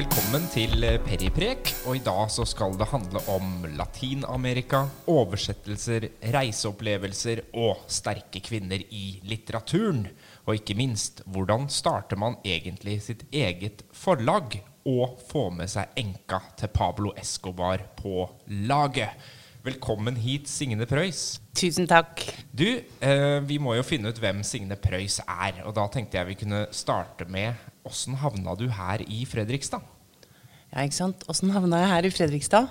Velkommen til Periprek. Og i dag så skal det handle om Latin-Amerika, oversettelser, reiseopplevelser og sterke kvinner i litteraturen. Og ikke minst, hvordan starter man egentlig sitt eget forlag og får med seg enka til Pablo Escobar på laget? Velkommen hit, Signe Preus. Tusen takk. Du, eh, vi må jo finne ut hvem Signe Preus er. Og da tenkte jeg vi kunne starte med åssen havna du her i Fredrikstad? Ja, ikke sant. Åssen havna jeg her i Fredrikstad?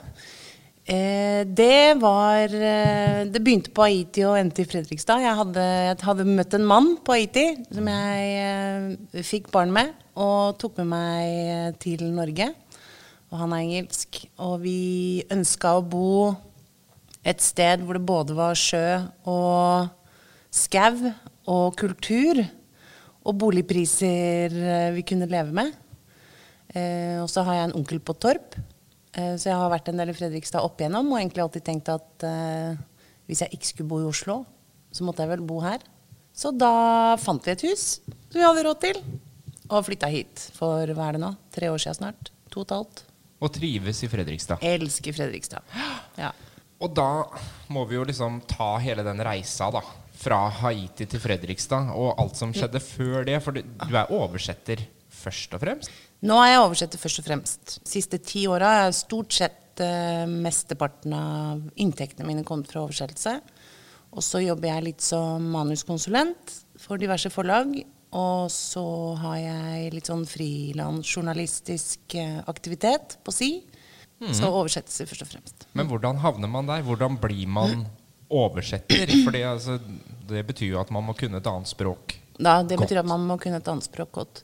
Eh, det var eh, Det begynte på Haiti og endte i Fredrikstad. Jeg hadde, jeg hadde møtt en mann på Haiti som jeg eh, fikk barn med, og tok med meg til Norge. Og han er engelsk. Og vi ønska å bo et sted hvor det både var sjø og skau og kultur. Og boligpriser eh, vi kunne leve med. Eh, og så har jeg en onkel på Torp, eh, så jeg har vært en del i Fredrikstad opp igjennom. Og egentlig alltid tenkt at eh, hvis jeg ikke skulle bo i Oslo, så måtte jeg vel bo her. Så da fant vi et hus som vi hadde råd til, og flytta hit for hva er det nå? Tre år siden snart. To og et halvt. Og trives i Fredrikstad. Elsker Fredrikstad. Ja. Og da må vi jo liksom ta hele den reisa, da. Fra Haiti til Fredrikstad og alt som skjedde før det. For du, du er oversetter først og fremst? Nå er jeg oversetter først og fremst. De siste ti åra har stort sett eh, mesteparten av inntektene mine kommet fra oversettelse. Og så jobber jeg litt som manuskonsulent for diverse forlag. Og så har jeg litt sånn frilansjournalistisk uh, aktivitet på si. Mm. Så oversettelse først og fremst. Men hvordan havner man der? Hvordan blir man oversetter? For altså, det betyr jo at man må kunne et annet språk da, det godt. betyr at man må kunne et annet språk godt.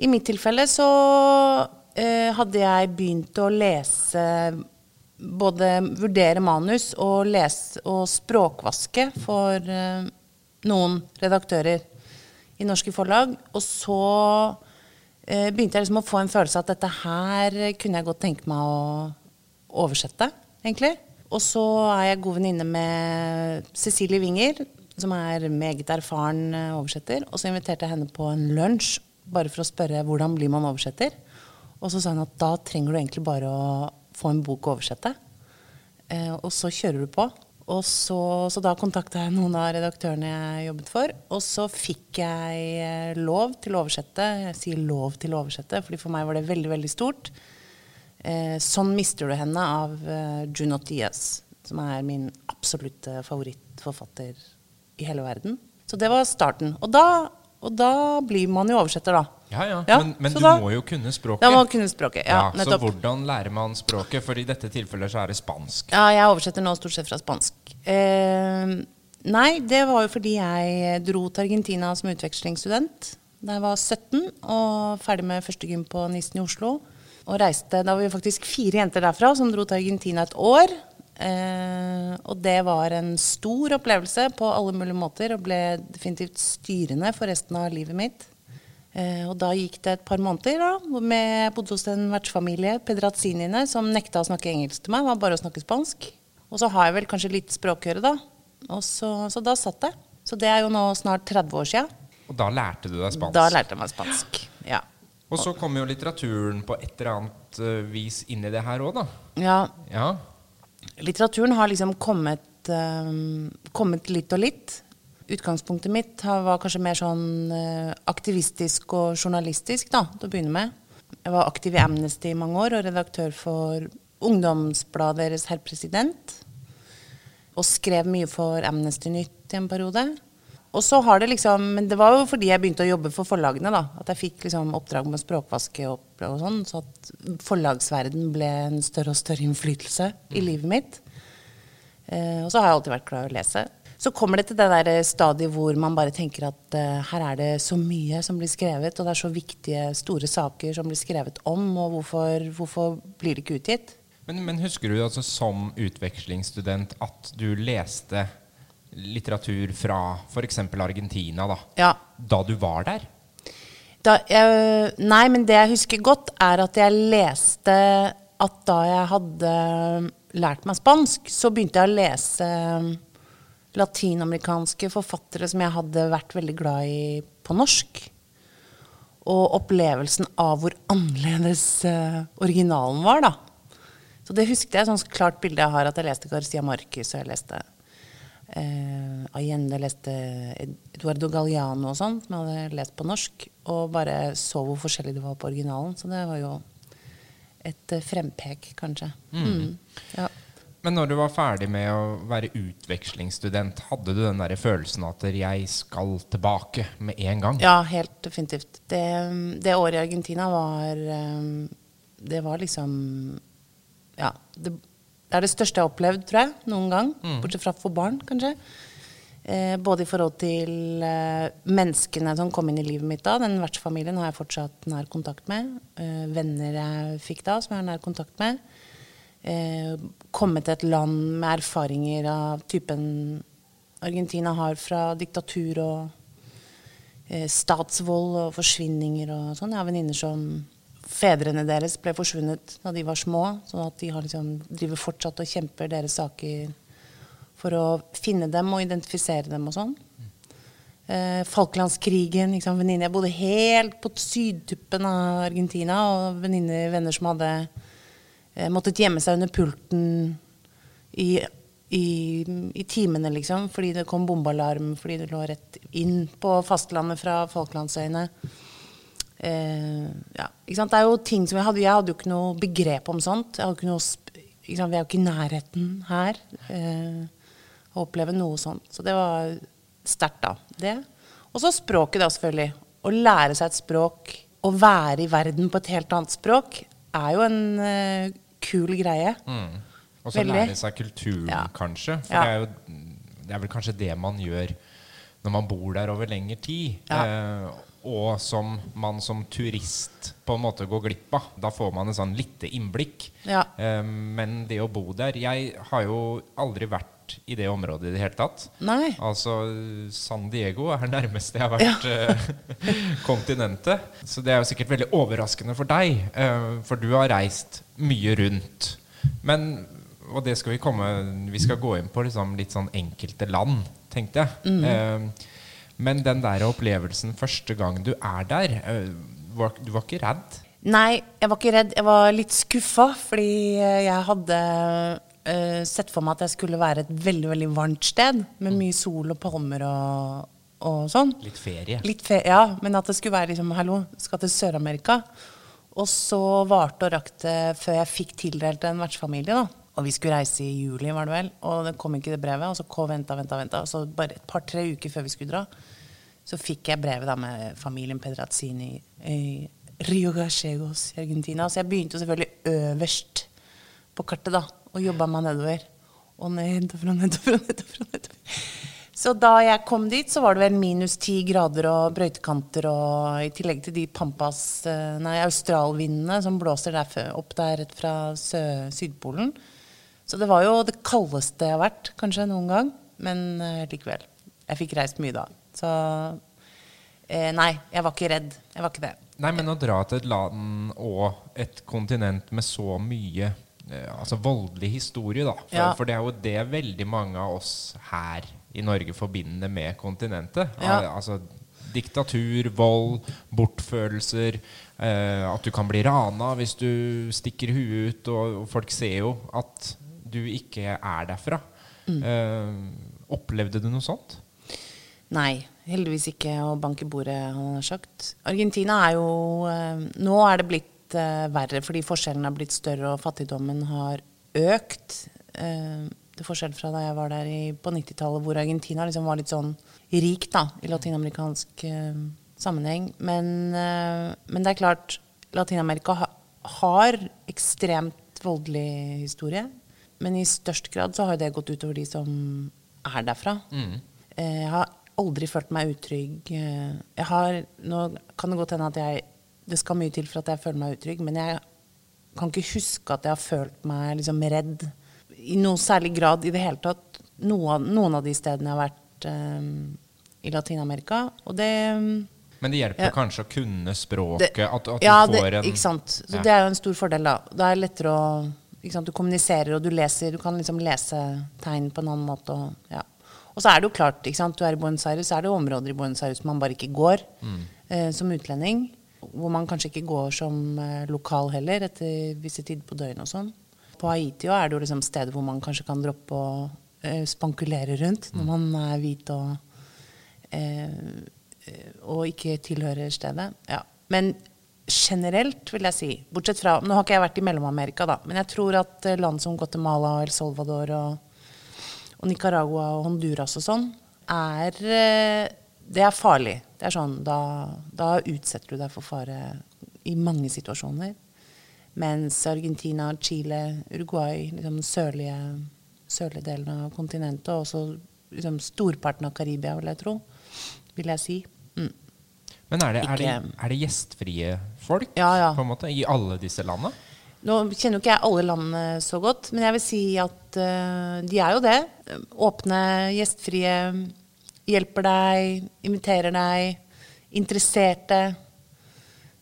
I mitt tilfelle så eh, hadde jeg begynt å lese Både vurdere manus og lese og språkvaske for eh, noen redaktører i norske forlag. Og så eh, begynte jeg liksom å få en følelse av at dette her kunne jeg godt tenke meg å oversette, egentlig. Og så er jeg god venninne med Cecilie Winger, som er meget erfaren eh, oversetter. Og så inviterte jeg henne på en lunsj bare for å spørre hvordan blir man oversetter. Og så sa hun at da trenger du egentlig bare å få en bok å oversette. Eh, og så kjører du på. Og så, så da kontakta jeg noen av redaktørene jeg jobbet for. Og så fikk jeg eh, lov til å oversette. Jeg sier lov til å oversette, fordi for meg var det veldig, veldig stort. Eh, 'Sånn mister du henne' av eh, Junot Diaz, som er min absolutte favorittforfatter i hele verden. Så det var starten. Og da, og da blir man jo oversetter, da. Ja, ja. ja men, men du da, må jo kunne språket. Da må kunne språket, ja, ja Så hvordan lærer man språket? For i dette tilfellet så er det spansk. Ja, jeg oversetter nå stort sett fra spansk. Eh, nei, det var jo fordi jeg dro til Argentina som utvekslingsstudent da jeg var 17 og ferdig med første gym på Nissen i Oslo og reiste Da var vi faktisk fire jenter derfra som dro til Argentina et år. Eh, og det var en stor opplevelse på alle mulige måter og ble definitivt styrende for resten av livet mitt. Eh, og da gikk det et par måneder da, hvor jeg bodde hos en vertsfamilie, Pedrazziniene, som nekta å snakke engelsk til meg. Det var bare å snakke spansk. Og så har jeg vel kanskje litt språkøre, da. Og så, så da satt jeg. Så det er jo nå snart 30 år sia. Og da lærte du deg spansk? Da lærte jeg meg spansk. Og så kommer jo litteraturen på et eller annet uh, vis inn i det her òg, da. Ja. ja. Litteraturen har liksom kommet, um, kommet litt og litt. Utgangspunktet mitt var kanskje mer sånn uh, aktivistisk og journalistisk da, til å begynne med. Jeg var aktiv i Amnesty i mange år og redaktør for ungdomsbladet deres Herr President. Og skrev mye for Amnesty Nytt i en periode. Og så har det liksom, Men det var jo fordi jeg begynte å jobbe for forlagene. da, At jeg fikk liksom oppdrag med språkvaske og, og sånn. Så at forlagsverden ble en større og større innflytelse i mm. livet mitt. Eh, og så har jeg alltid vært glad i å lese. Så kommer det til det der stadiet hvor man bare tenker at eh, her er det så mye som blir skrevet, og det er så viktige, store saker som blir skrevet om, og hvorfor, hvorfor blir det ikke utgitt? Men, men husker du altså som utvekslingsstudent at du leste litteratur fra f.eks. Argentina, da, ja. da du var der? Da, jeg, nei, men det jeg husker godt, er at jeg leste at da jeg hadde lært meg spansk, så begynte jeg å lese latinamerikanske forfattere som jeg hadde vært veldig glad i på norsk. og opplevelsen av hvor annerledes eh, originalen var, da. Så det husket jeg, sånn klart bilde jeg har, at jeg leste Garcia Marcus, og jeg leste eh, Allende, leste Eduardo Galliano og sånn, som jeg hadde lest på norsk, og bare så hvor forskjellig det var på originalen. Så det var jo et eh, frempek, kanskje. Mm. Ja. Men når du var ferdig med å være utvekslingsstudent, hadde du den der følelsen at jeg skal tilbake med en gang? Ja, helt definitivt. Det, det året i Argentina var eh, Det var liksom Ja. Det, det er det største jeg har opplevd, tror jeg, noen gang. Bortsett fra for barn, kanskje. Eh, både i forhold til eh, menneskene som kom inn i livet mitt da. Den vertsfamilien har jeg fortsatt nær kontakt med. Eh, venner jeg fikk da, som jeg har nær kontakt med. Eh, komme til et land med erfaringer av typen Argentina har fra diktatur og eh, statsvold og forsvinninger og sånn. Jeg har venninner som fedrene deres ble forsvunnet da de var små, sånn at de liksom, driver fortsatt og kjemper deres saker for å finne dem og identifisere dem og sånn. Eh, Falklandskrigen. Liksom, venninne. Jeg bodde helt på sydtuppen av Argentina, og venninner, venner som hadde eh, måttet gjemme seg under pulten i, i, i timene, liksom, fordi det kom bombealarm, fordi det lå rett inn på fastlandet fra Falklandsøyene. Eh, ja? Det er jo ting som Jeg hadde, jeg hadde jo ikke noe begrep om sånt. Jeg hadde ikke noe, ikke sant? Vi er jo ikke i nærheten her eh, å oppleve noe sånt. Så det var sterkt, da. Det. Og så språket, da, selvfølgelig. Å lære seg et språk, å være i verden på et helt annet språk, er jo en eh, kul greie. Og så lære seg kulturen, Ja. kanskje. For Ja. det, er jo, det er vel kanskje det man gjør når man bor der over lengre tid. Ja. Eh, og som man som turist på en måte går glipp av. Da får man en sånn lite innblikk. Ja. Eh, men det å bo der Jeg har jo aldri vært i det området i det hele tatt. Nei. Altså San Diego er nærmest jeg har vært eh, kontinentet. Så det er jo sikkert veldig overraskende for deg, eh, for du har reist mye rundt. Men Og det skal vi komme Vi skal gå inn på liksom litt sånn enkelte land, tenkte jeg. Eh, men den der opplevelsen første gang du er der, eh, var, du var ikke redd? Nei, jeg var ikke redd. Jeg var litt skuffa, fordi eh, jeg hadde uh, sett for meg at jeg skulle være et veldig veldig varmt sted, med mye sol og palmer og, og sånn. Litt ferie? Litt fe ja, men at det skulle være liksom Hallo, skal til Sør-Amerika. Og så varte og rakk det før jeg fikk tildelt en vertsfamilie, da. Og vi skulle reise i juli, var det vel. Og det kom ikke det brevet. Og så kom, venta, venta, venta. Og så bare et par-tre uker før vi skulle dra, så fikk jeg brevet da med familien Pedrazzini i Rio Gachegos i Argentina. Så jeg begynte selvfølgelig øverst på kartet, da. Og jobba meg nedover. Og nedover og nedover og nedover. og nedover. Så da jeg kom dit, så var det vel minus ti grader og brøytekanter, og i tillegg til de pampas, eh, nei, australvindene som blåser der, opp der rett fra Sydpolen. Så det var jo det kaldeste jeg har vært, kanskje noen gang. Men eh, likevel. Jeg fikk reist mye da. Så eh, nei, jeg var ikke redd. Jeg var ikke det. Nei, men å dra til et land og et kontinent med så mye eh, altså voldelig historie, da. For, Ja. for det er jo det veldig mange av oss her i Norge forbinder med kontinentet. Ja. Al altså diktatur, vold, bortførelser. Eh, at du kan bli rana hvis du stikker huet ut, og, og folk ser jo at du ikke er derfra. Mm. Eh, opplevde du noe sånt? Nei, heldigvis ikke å banke bordet, han har sagt. Argentina er jo eh, Nå er det blitt eh, verre fordi forskjellene har blitt større og fattigdommen har økt. Eh, til forskjell fra da jeg var der på 90-tallet, hvor Argentina liksom var litt sånn rik da, i latinamerikansk sammenheng. Men, men det er klart, Latin-Amerika har ekstremt voldelig historie. Men i størst grad så har det gått utover de som er derfra. Mm. Jeg har aldri følt meg utrygg. Eh, Jeg har, nå kan det godt hende at jeg Det skal mye til for at jeg føler meg utrygg, men jeg kan ikke huske at jeg har følt meg liksom redd i noe særlig grad i det hele tatt. Noe noen av de stedene jeg har vært um, i Latin-Amerika. Og det Men det hjelper Ja. kanskje å kunne språket? det, at, at ja, det, en ikke sant. Så Ja. det er jo en stor fordel, da. Da er det lettere å ikke sant? Du kommuniserer, og du leser. Du kan liksom lese tegn på en annen måte. Og, ja. Og så er det jo klart, ikke sant. Du er i Buenos Aires, så er det områder i Buenos Aires man bare ikke går Mm. eh, som utlending. Hvor man kanskje ikke går som eh, lokal heller, etter visse tider på døgnet og sånn. På Haiti også er det jo liksom steder hvor man kanskje kan droppe å eh, spankulere rundt når man er hvit og, eh, eh, og ikke tilhører stedet. Ja. Men generelt, vil jeg si, bortsett fra Nå har ikke jeg vært i Mellom-Amerika, da, men jeg tror at eh, land som Guatemala og El Salvador og, og Nicaragua og Honduras og sånn, er eh, Det er farlig. Det er sånn, da, da utsetter du deg for fare i mange situasjoner. Mens Argentina, Chile, Uruguay, liksom den sørlige, sørlige delen av kontinentet, og også liksom storparten av Karibia, vil jeg tro, vil jeg si. Mm. Men er det, er, det, er det gjestfrie folk Ja, ja. måte, i alle disse landene? Nå kjenner jo ikke jeg alle landene så godt, men jeg vil si at uh, de er jo det. Åpne, gjestfrie, hjelper deg, inviterer deg, interesserte.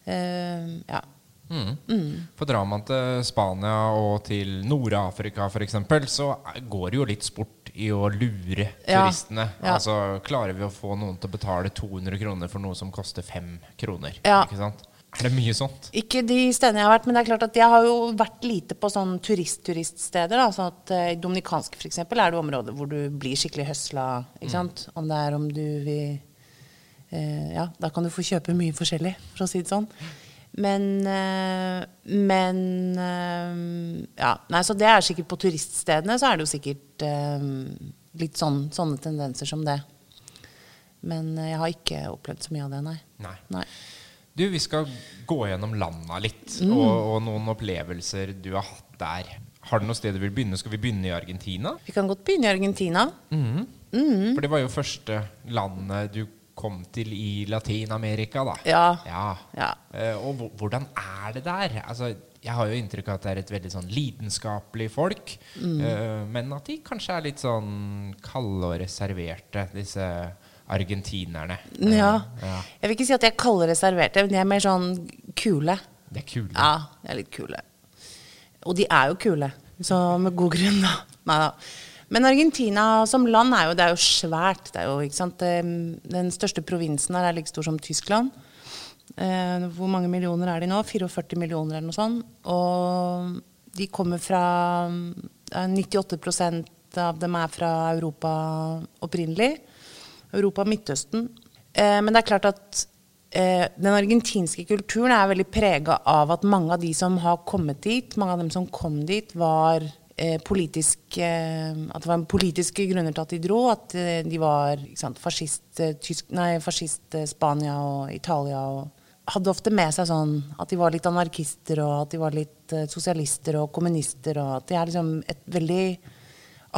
Uh, ja. Mm. For drar man til Spania og til Nord-Afrika f.eks., så går det jo litt sport i å lure Ja. turistene. Ja. Altså, Klarer vi å få noen til å betale 200 kroner for noe som koster 5 kroner? Ja. Ikke sant? Er det mye sånt? Ikke de stedene jeg har vært, men det er klart at jeg har jo vært lite på sånn turist-turiststeder. Sånn at eh, I Dominikansk for eksempel, er det områder hvor du blir skikkelig høsla. Ikke sant? Om det er om du vil uh, Ja, da kan du få kjøpe mye forskjellig, for å si det sånn. Men uh, Men Ja. Nei, så det er sikkert på turiststedene, så er det jo sikkert litt sånn, sånne tendenser som det. Men jeg har ikke opplevd så mye av det, nei. Nei. nei. Du, vi skal gå gjennom landa litt, Mm. og, og noen opplevelser du har hatt der. Har du noe sted du vil begynne? Skal vi begynne i Argentina? Vi kan godt begynne i Argentina. Mm. For det var jo første landet du kom til i Latin-Amerika, da. Ja. Ja. Ja. Uh, og hvordan er det der? Altså, jeg har jo inntrykk av at det er et veldig sånn lidenskapelig folk. Mm. eh, men at de kanskje er litt sånn kalde og reserverte, disse argentinerne. Eh, Ja. ja. Jeg vil ikke si at jeg kaller reserverte, men de er mer sånn kule. Det er kule. Ja, de er litt kule. Og de er jo kule, så med god grunn, da. Neida. Men Argentina som land er jo, det er jo svært. Det er jo, ikke sant? Den største provinsen her er like stor som Tyskland. Eh, hvor mange millioner er de nå? 44 millioner eller noe sånt. Og de kommer fra eh, 98% av dem er fra Europa opprinnelig. Europa og Midtøsten. Eh, men det er klart at eh, den argentinske kulturen er veldig prega av at mange av de som har kommet dit, mange av dem som kom dit, var eh, politisk, eh, At det var politiske grunner til at de dro. At eh, de var sant, fascist, eh, tysk, nei, fascist Spania og Italia. og hadde ofte med seg sånn at de var litt anarkister, og at de var litt sosialister og kommunister. Og at de er liksom et veldig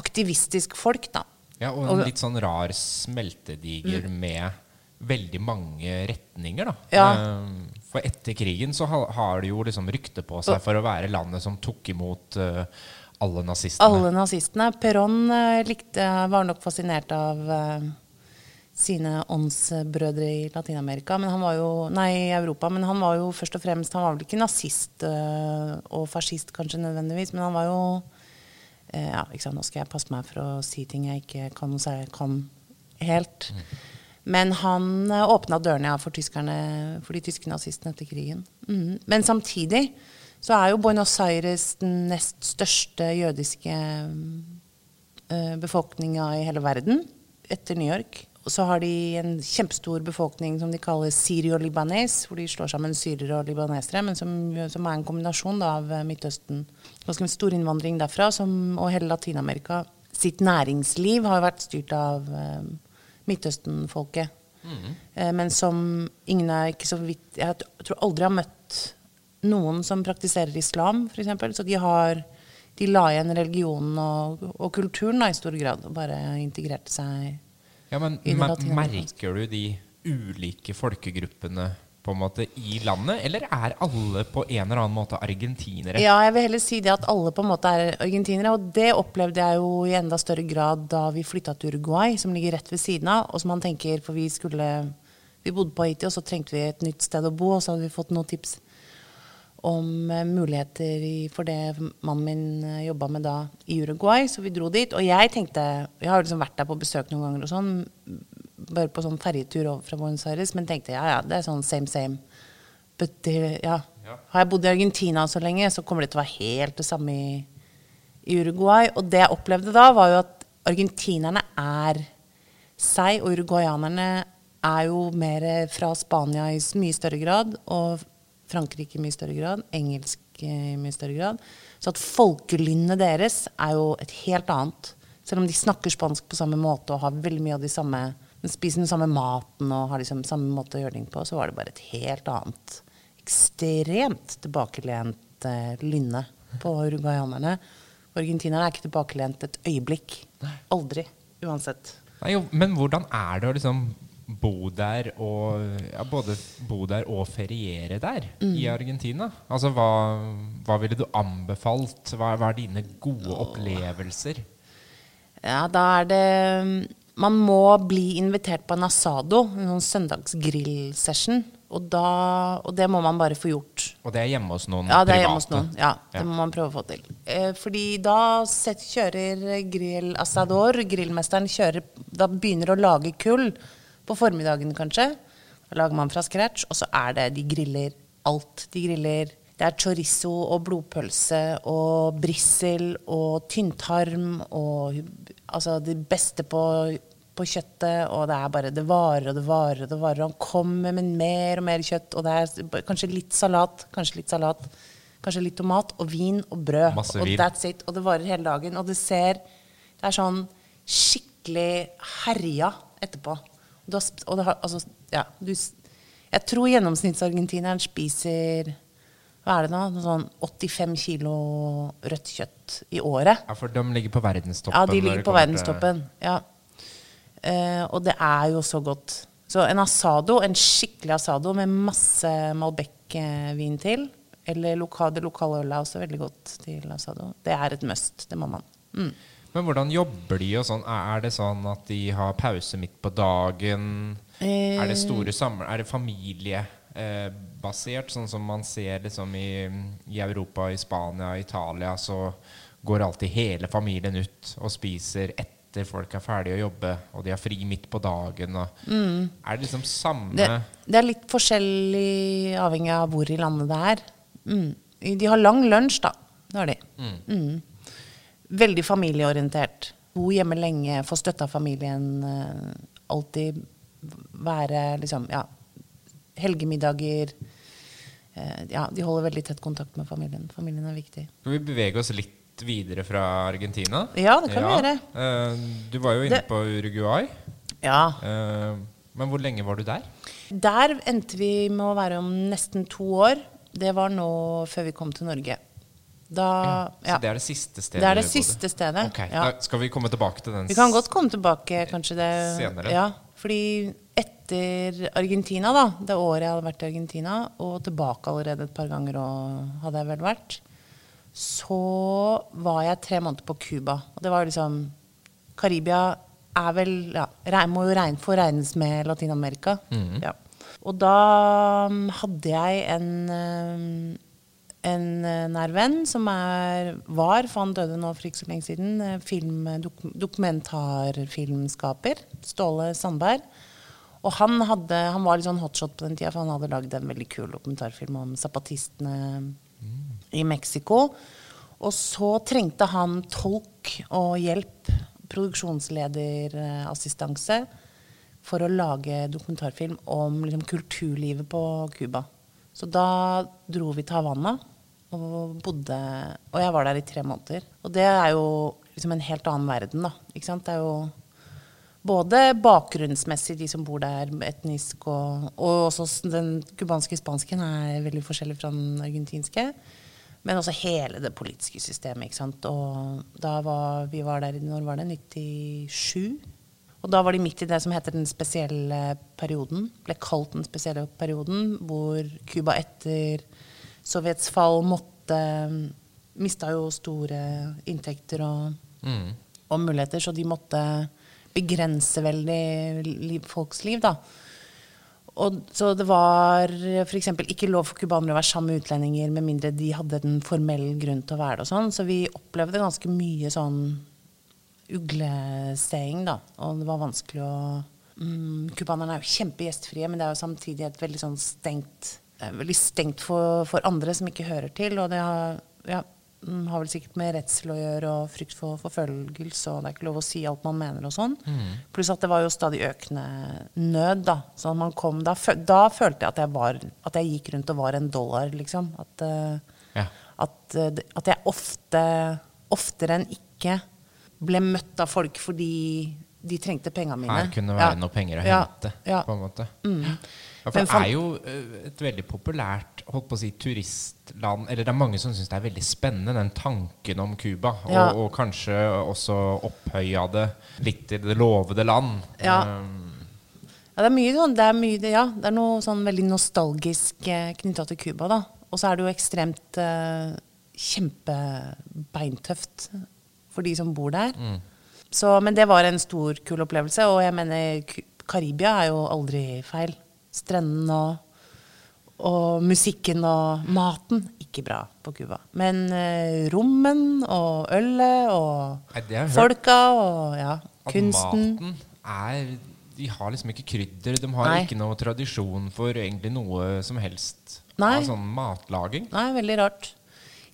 aktivistisk folk, da. Ja, og en litt sånn rar smeltediger med veldig mange retninger, da. Mm. Ja. Eh, For etter krigen så har det jo liksom rykte på seg for å være landet som tok imot eh, alle nazistene. Alle nazistene. Perón eh, likte, var nok fascinert av sine åndsbrødre i Latin-Amerika, men han var jo, nei, i Europa. Men han var jo først og fremst Han var vel ikke nazist og fascist kanskje nødvendigvis, men han var jo ja, ikke sant, Nå skal jeg passe meg for å si ting jeg ikke kan, si- kan helt. Men han eh, åpna dørene ja, for, tyskerne, for de tyske nazistene etter krigen. Mm. Men samtidig så er jo Buenos Aires den nest største jødiske eh, befolkninga i hele verden, etter New York. Og så har de en kjempestor befolkning som de kaller syrio-libanes, hvor de slår sammen syrere og libanesere, men som, som er en kombinasjon da, av eh, Midtøsten. Ganske stor innvandring derfra, som, og hele Latin-Amerika. Sitt næringsliv har vært styrt av eh, Midtøsten-folket. Eh, men som ingen er ikke så vidt Jeg tror aldri har møtt noen som praktiserer islam, f.eks. Så de har de la igjen religionen og, og kulturen da, i stor grad, og bare integrerte seg Ja, men mer- Merker du de ulike folkegruppene på en måte i landet, eller er alle på en eller annen måte argentinere? Ja, jeg vil heller si det at alle på en måte er argentinere. Og det opplevde jeg jo i enda større grad da vi flytta til Uruguay, som ligger rett ved siden av. Og som man tenker, for vi skulle Vi bodde på Haiti, og så trengte vi et nytt sted å bo, og så hadde vi fått noen tips om eh, muligheter for det mannen min uh, jobba med da i Uruguay, så vi dro dit. Og jeg tenkte Jeg har liksom vært der på besøk noen ganger og sånn, bare på sånn ferjetur over fra Buenos Aires, men tenkte ja, ja, det er sånn same same. but ja. Ja. Har jeg bodd i Argentina så lenge, så kommer det til å være helt det samme i, i Uruguay. Og det jeg opplevde da, var jo at argentinerne er seg, og uruguayanerne er jo mer fra Spania i mye større grad, og Frankrike i mye større grad, engelsk i mye større grad. Så at folkelynnet deres er jo et helt annet. Selv om de snakker spansk på samme måte og har veldig mye av de samme spiser den samme maten og har liksom samme måte å gjøre ting på, så var det bare et helt annet, ekstremt tilbakelent eh, lynne på uruguayanerne. Argentinerne er ikke tilbakelent et øyeblikk. Aldri. Uansett. Nei, jo, men hvordan er det å liksom bo der og ja, Både bo der og feriere der i Argentina? Altså, hva, hva ville du anbefalt? Hva, hva er dine gode opplevelser? Ja, da er det Man må bli invitert på en asado, en sånn søndagsgrillsession. Og, da, og det må man bare få gjort. Og det er hjemme hos noen Ja, det er private? hos noen. Ja, det Ja. må man prøve å få til. Eh, fordi da set, kjører grill asador, grillmesteren kjører Da begynner å lage kull på formiddagen, kanskje. Da lager man fra scratch, og så er det De griller alt. De griller Det er chorizo og blodpølse og brissel og tynntarm og altså det beste på på kjøttet, og det er bare Det varer og det varer og det varer. Han kommer med mer og mer kjøtt, og det er kanskje litt salat, kanskje litt salat, kanskje litt tomat, og vin og brød. Masse og that's it. Og det varer hele dagen. Og det ser Det er sånn skikkelig herja etterpå. Og, du har og har, altså, ja, du, jeg tror gjennomsnittsargentineren spiser hva er det da? Noe sånn 85 kilo rødt kjøtt i året. Ja, for de ligger på verdenstoppen. Ja, de ligger på verdenstoppen. Ja. Eh, og det er jo så godt. Så en asado, en skikkelig asado med masse Malbec-vin til, eller loka, det lokale ølet er også veldig godt til asado, det er et must. Det må man. Mm. Men hvordan jobber de og sånn? Er det sånn at de har pause midt på dagen? Er det store samler... Er det familiebasert, sånn som man ser liksom i, i Europa, i Spania, Italia, så går alltid hele familien ut og spiser etter folk er ferdige å jobbe, og de har fri midt på dagen. Og Er det liksom samme Mm. Det, det er litt forskjellig avhengig av hvor i landet det er. Mm. De har lang lunsj, da. Det har de. Mm. Veldig familieorientert. Bo hjemme lenge, få støtte av familien. eh, Alltid være liksom Ja, helgemiddager. Eh, Ja, de holder veldig tett kontakt med familien. Familien er viktig. Skal vi bevege oss litt videre fra Argentina? Ja, det kan vi gjøre. Eh, Du var jo inne Det- på Uruguay. Ja. Men hvor lenge var du der? Der endte vi med å være om nesten to år. Det var nå før vi kom til Norge. Da Så ja. det er det siste stedet? Det er det siste stedet, Okay. ja. da Skal vi komme tilbake til den Vi kan godt komme tilbake kanskje det Senere. Ja, fordi etter Argentina, da, det året jeg hadde vært i Argentina, og tilbake allerede et par ganger og hadde jeg vel vært, så var jeg tre måneder på Cuba. Og det var liksom Karibia er vel ja, må jo regne, få regnes med Latin-Amerika. ja. Og da mm, hadde jeg en mm, en eh, nær venn som er, var, for han døde nå for ikke så lenge siden, eh, film, dok, dokumentarfilmskaper. Ståle Sandberg. Og han, hadde, han var litt sånn hotshot på den tida, for han hadde lagd en veldig kul dokumentarfilm om zapatistene i Mexico. Og så trengte han tolk og hjelp, produksjonslederassistanse, for å lage dokumentarfilm om liksom, kulturlivet på Cuba. Så da dro vi til Havanna og bodde Og jeg var der i tre måneder. Og det er jo liksom en helt annen verden, da. Ikke sant? Det er jo både bakgrunnsmessig, de som bor der, etnisk, og, og også den cubanske spansken er veldig forskjellig fra den argentinske. Men også hele det politiske systemet. ikke sant? Og da var, vi var der i når var det? 97? Og da var de midt i det som heter den spesielle perioden. Ble kalt den spesielle perioden, hvor Cuba etter Sovjets fall måtte Mista jo store inntekter og, Mm. og muligheter, så de måtte begrense veldig liv, folks liv, da. Og, så det var f.eks. ikke lov for cubanere å være sammen med utlendinger med mindre de hadde en formell grunn til å være det. og sånn, Så vi opplevde ganske mye sånn uglesteing, da. Og det var vanskelig å mm, er jo kjempegjestfrie, men det er jo samtidig et veldig sånn stengt veldig stengt for, for andre som ikke hører til. Og det har, ja, mm, har vel sikkert med redsel å gjøre og frykt for forfølgelse, og det er ikke lov å si alt man mener og sånn. Pluss at det var jo stadig økende nød, da. Så man kom, da, da følte jeg at jeg, var, at jeg gikk rundt og var en dollar, liksom. At, eh, Ja. at, eh, at jeg ofte, oftere enn ikke ble møtt av folk fordi de trengte pengene mine. Her kunne være Ja. noe penger å hente, ja. på en måte. Ja, for det er jo eh, et veldig populært holdt på å si, turistland Eller det er mange som syns det er veldig spennende, den tanken om Cuba. Ja. Og, og kanskje også opphøya det litt til det lovede land. Ja. Um, Ja, det er mye sånn, det er, mye, ja, det er noe sånn veldig nostalgisk eh, knytta til Cuba, da. Og så er det jo ekstremt uh, kjempebeintøft for de som bor der. Så, men det var en stor, kul opplevelse, og jeg mener Karibia er jo aldri feil. Strendene og, og musikken og maten, ikke bra på Cuba. Men eh, rommen og ølet og Nei, folka og ja, at kunsten. maten er De har liksom ikke krydder. De har Nei. ikke noe tradisjon for egentlig noe som helst Nei. av sånn matlaging. Nei, veldig rart.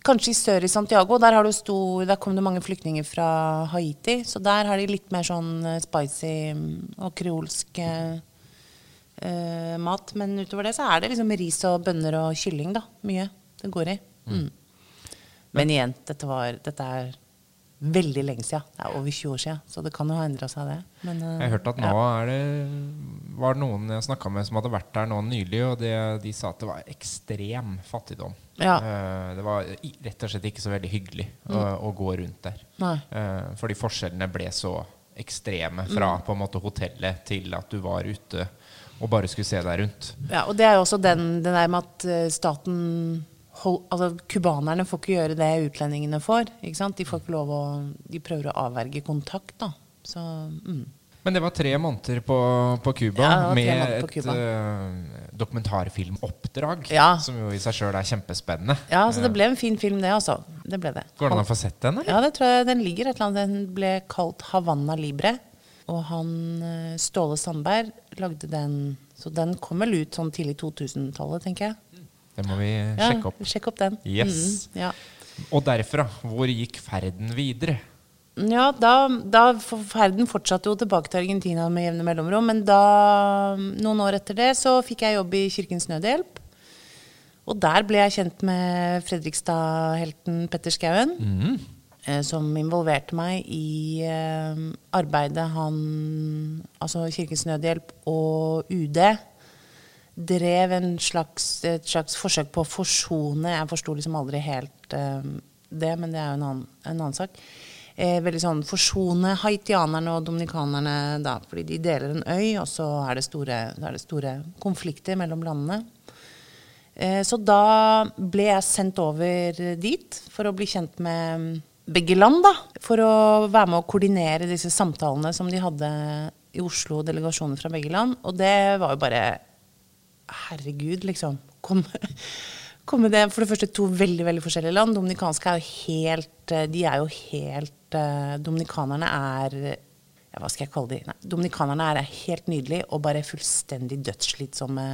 Kanskje i sør i Santiago. Der, har du stor, der kom det mange flyktninger fra Haiti. Så der har de litt mer sånn eh, spicy mm, og kreolsk eh, mat. Men utover det så er det liksom ris og bønner og kylling, da. Mye det går i. Mm. Men igjen, dette, var, dette er veldig lenge siden. Det er over 20 år siden, så det kan jo ha endra seg, det. Men, uh, Jeg har hørt at nå ja. er det var det noen jeg snakka med som hadde vært der nå nylig, og det, de sa at det var ekstrem fattigdom. Ja. Uh, det var rett og slett ikke så veldig hyggelig å, å gå rundt der. Eh, fordi forskjellene ble så ekstreme fra Mm. på en måte hotellet til at du var ute og bare skulle se deg rundt. Ja, og det er jo også den, den der med at eh, staten hold, Altså, cubanerne får ikke gjøre det utlendingene får. Ikke sant? De får ikke lov å De prøver å avverge kontakt, da. Så mm. Men det var tre måneder på, på Cuba Ja, med på et eh, dokumentarfilmoppdrag, Ja. som jo i seg sjøl er kjempespennende. Ja, så det ble en fin film, det, altså. Det ble det. Går det an å få sett den, eller? Ja, det tror jeg den ligger et eller annet. Den ble kalt Havanna Libre. Og han eh, Ståle Sandberg lagde den Så den kom vel ut sånn tidlig 2000-tallet, tenker jeg. Det må vi sjekke opp. Ja, Sjekk opp den. Yes. Mm, ja. Og derfra, hvor gikk ferden videre? Ja, da, da ferden fortsatte jo tilbake til Argentina med jevne mellomrom. Men da, noen år etter det, så fikk jeg jobb i Kirkens Nødhjelp. Og der ble jeg kjent med Fredrikstad-helten Petter Skauen. eh, Som involverte meg i eh, arbeidet han Altså Kirkens Nødhjelp og UD drev slags, et slags forsøk på å forsone Jeg forsto liksom aldri helt eh, det, men det er jo en annen, en annen sak. Eh, veldig sånn forsone haitianerne og dominikanerne, da, fordi de deler en øy, og så er det store, er det store konflikter mellom landene. Eh, så da ble jeg sendt over dit for å bli kjent med begge land, da. For å være med å koordinere disse samtalene som de hadde i Oslo, delegasjoner fra begge land. Og det var jo bare Herregud, liksom. Kom, komme det For det første to veldig veldig forskjellige land. Dominikanske er jo helt eh, De er jo helt eh, Dominikanerne er ja, Hva skal jeg kalle de? Nei, dominikanerne er helt nydelige og bare fullstendig dødsslitsomme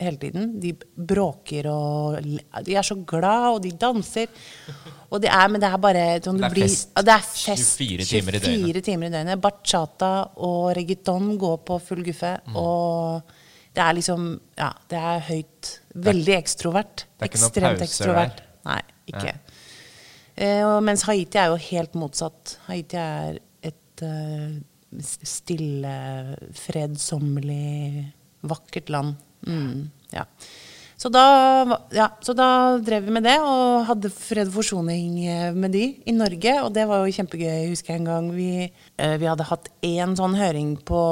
hele tiden. De bråker og De er så glad, og de danser. Og det er, men det er bare sånn, Det er blir-. Det er fest 24 timer i døgnet. 24 timer i døgnet. Bachata og reggaeton går på full guffe. Og det er liksom Ja, det er høyt. Veldig ekstrovert. det er ikke Ekstremt ekstrovert. der. Nei, ikke. Eh, og mens Haiti er jo helt motsatt. Haiti er et uh, stille, fredsommelig, vakkert land. Mm, ja. Så da, ja, så da drev vi med det, og hadde fred og forsoning eh, med de i Norge. Og det var jo kjempegøy, husker jeg en gang. Vi, eh, vi hadde hatt én sånn høring på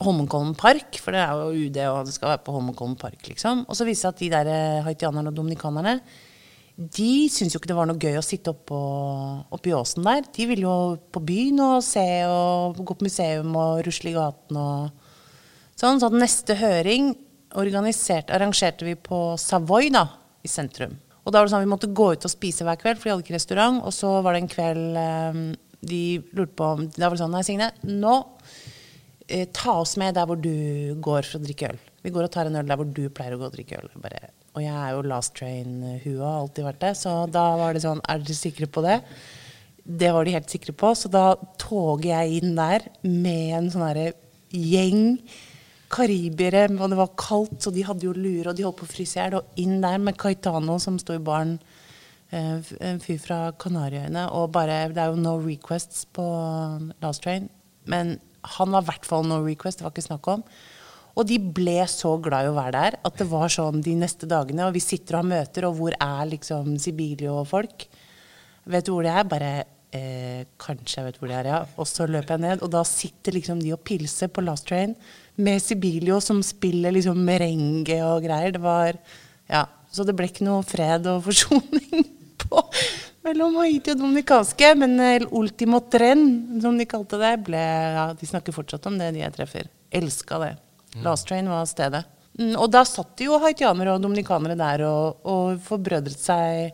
Holmenkollen park, for det er jo UD, og det skal være på Holmenkollen park, liksom. Og så viste det seg at de der eh, haitianerne og dominikanerne, de syntes jo ikke det var noe gøy å sitte oppå, oppe i åsen der. De ville jo på byen og se og gå på museum og rusle i gaten og sånn. Så neste høring arrangerte vi på Savoy da, i sentrum. Og da var det sånn at vi måtte gå ut og spise hver kveld, for de hadde ikke restaurant. Og så var det en kveld eh, de lurte på om Da var det sånn Nei, Signe, nå eh, ta oss med der hvor du går for å drikke øl. Vi går og tar en øl der hvor du pleier å gå og drikke øl. Bare, og jeg er jo last train-hua, har alltid vært det. Så da var det sånn, er dere sikre på det? Det var de helt sikre på. Så da toger jeg inn der med en sånn herre gjeng karibere, og det var kaldt, så de hadde jo lure, og de holdt på å fryse i hjel. Og inn der med Caetano, som sto i baren, eh, en fyr fra Kanariøyene. Og bare Det er jo no requests på Last Train, men han var i hvert fall no request, det var ikke snakk om. Og de ble så glad i å være der at det var sånn de neste dagene. Og vi sitter og har møter, og hvor er liksom Sibilio og folk? Vet du hvor de er? Bare eh, Kanskje jeg vet hvor de er, ja. Og så løper jeg ned, og da sitter liksom de og pilser på Last Train med Sibilio som spiller liksom merengue og greier. Det var Ja. Så det ble ikke noe fred og forsoning på mellom Haiti og dominikanske. Men El ultimo tren, som de kalte det, ble Ja, de snakker fortsatt om det, de jeg treffer. Elska det. Last Train var stedet. Mm, og da satt jo haitianere og dominikanere der og, og forbrødret seg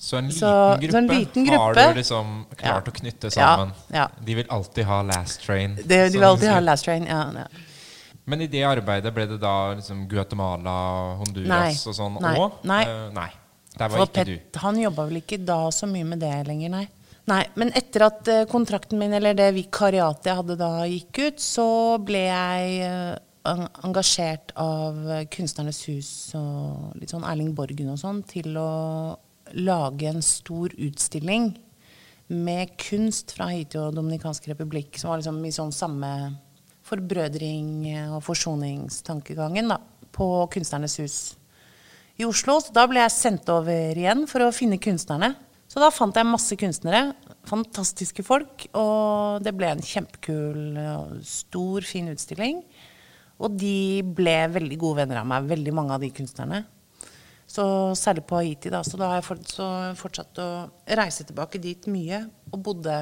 Så en Så- gruppe, så en liten har du liksom klart Ja. å knytte sammen. ja. De vil alltid ha last train. det, De vil alltid ha Last Train. Ja, ja. Men i det arbeidet ble det da liksom Guatemala, Honduras Nei. og sånn Nei. òg? Nei. nei. Der var For ikke Pet, du. han jobba vel ikke da så mye med det lenger, nei. Nei, Men etter at eh, kontrakten min, eller det vikariatet jeg hadde da, gikk ut, så ble jeg eh, engasjert av Kunstnernes hus og litt sånn Erling Borgen og sånn til å lage en stor utstilling med kunst fra Haiti og Dominikansk republikk, som var liksom i sånn samme forbrødring og forsoningstankegangen da, på Kunstnernes hus i Oslo. Så da ble jeg sendt over igjen for å finne kunstnerne. Så da fant jeg masse kunstnere. Fantastiske folk. Og det ble en kjempekul, stor, fin utstilling. Og de ble veldig gode venner av meg, veldig mange av de kunstnerne. Så særlig på Haiti, da. Så da har jeg fortsatt å reise tilbake dit mye. Og bodde,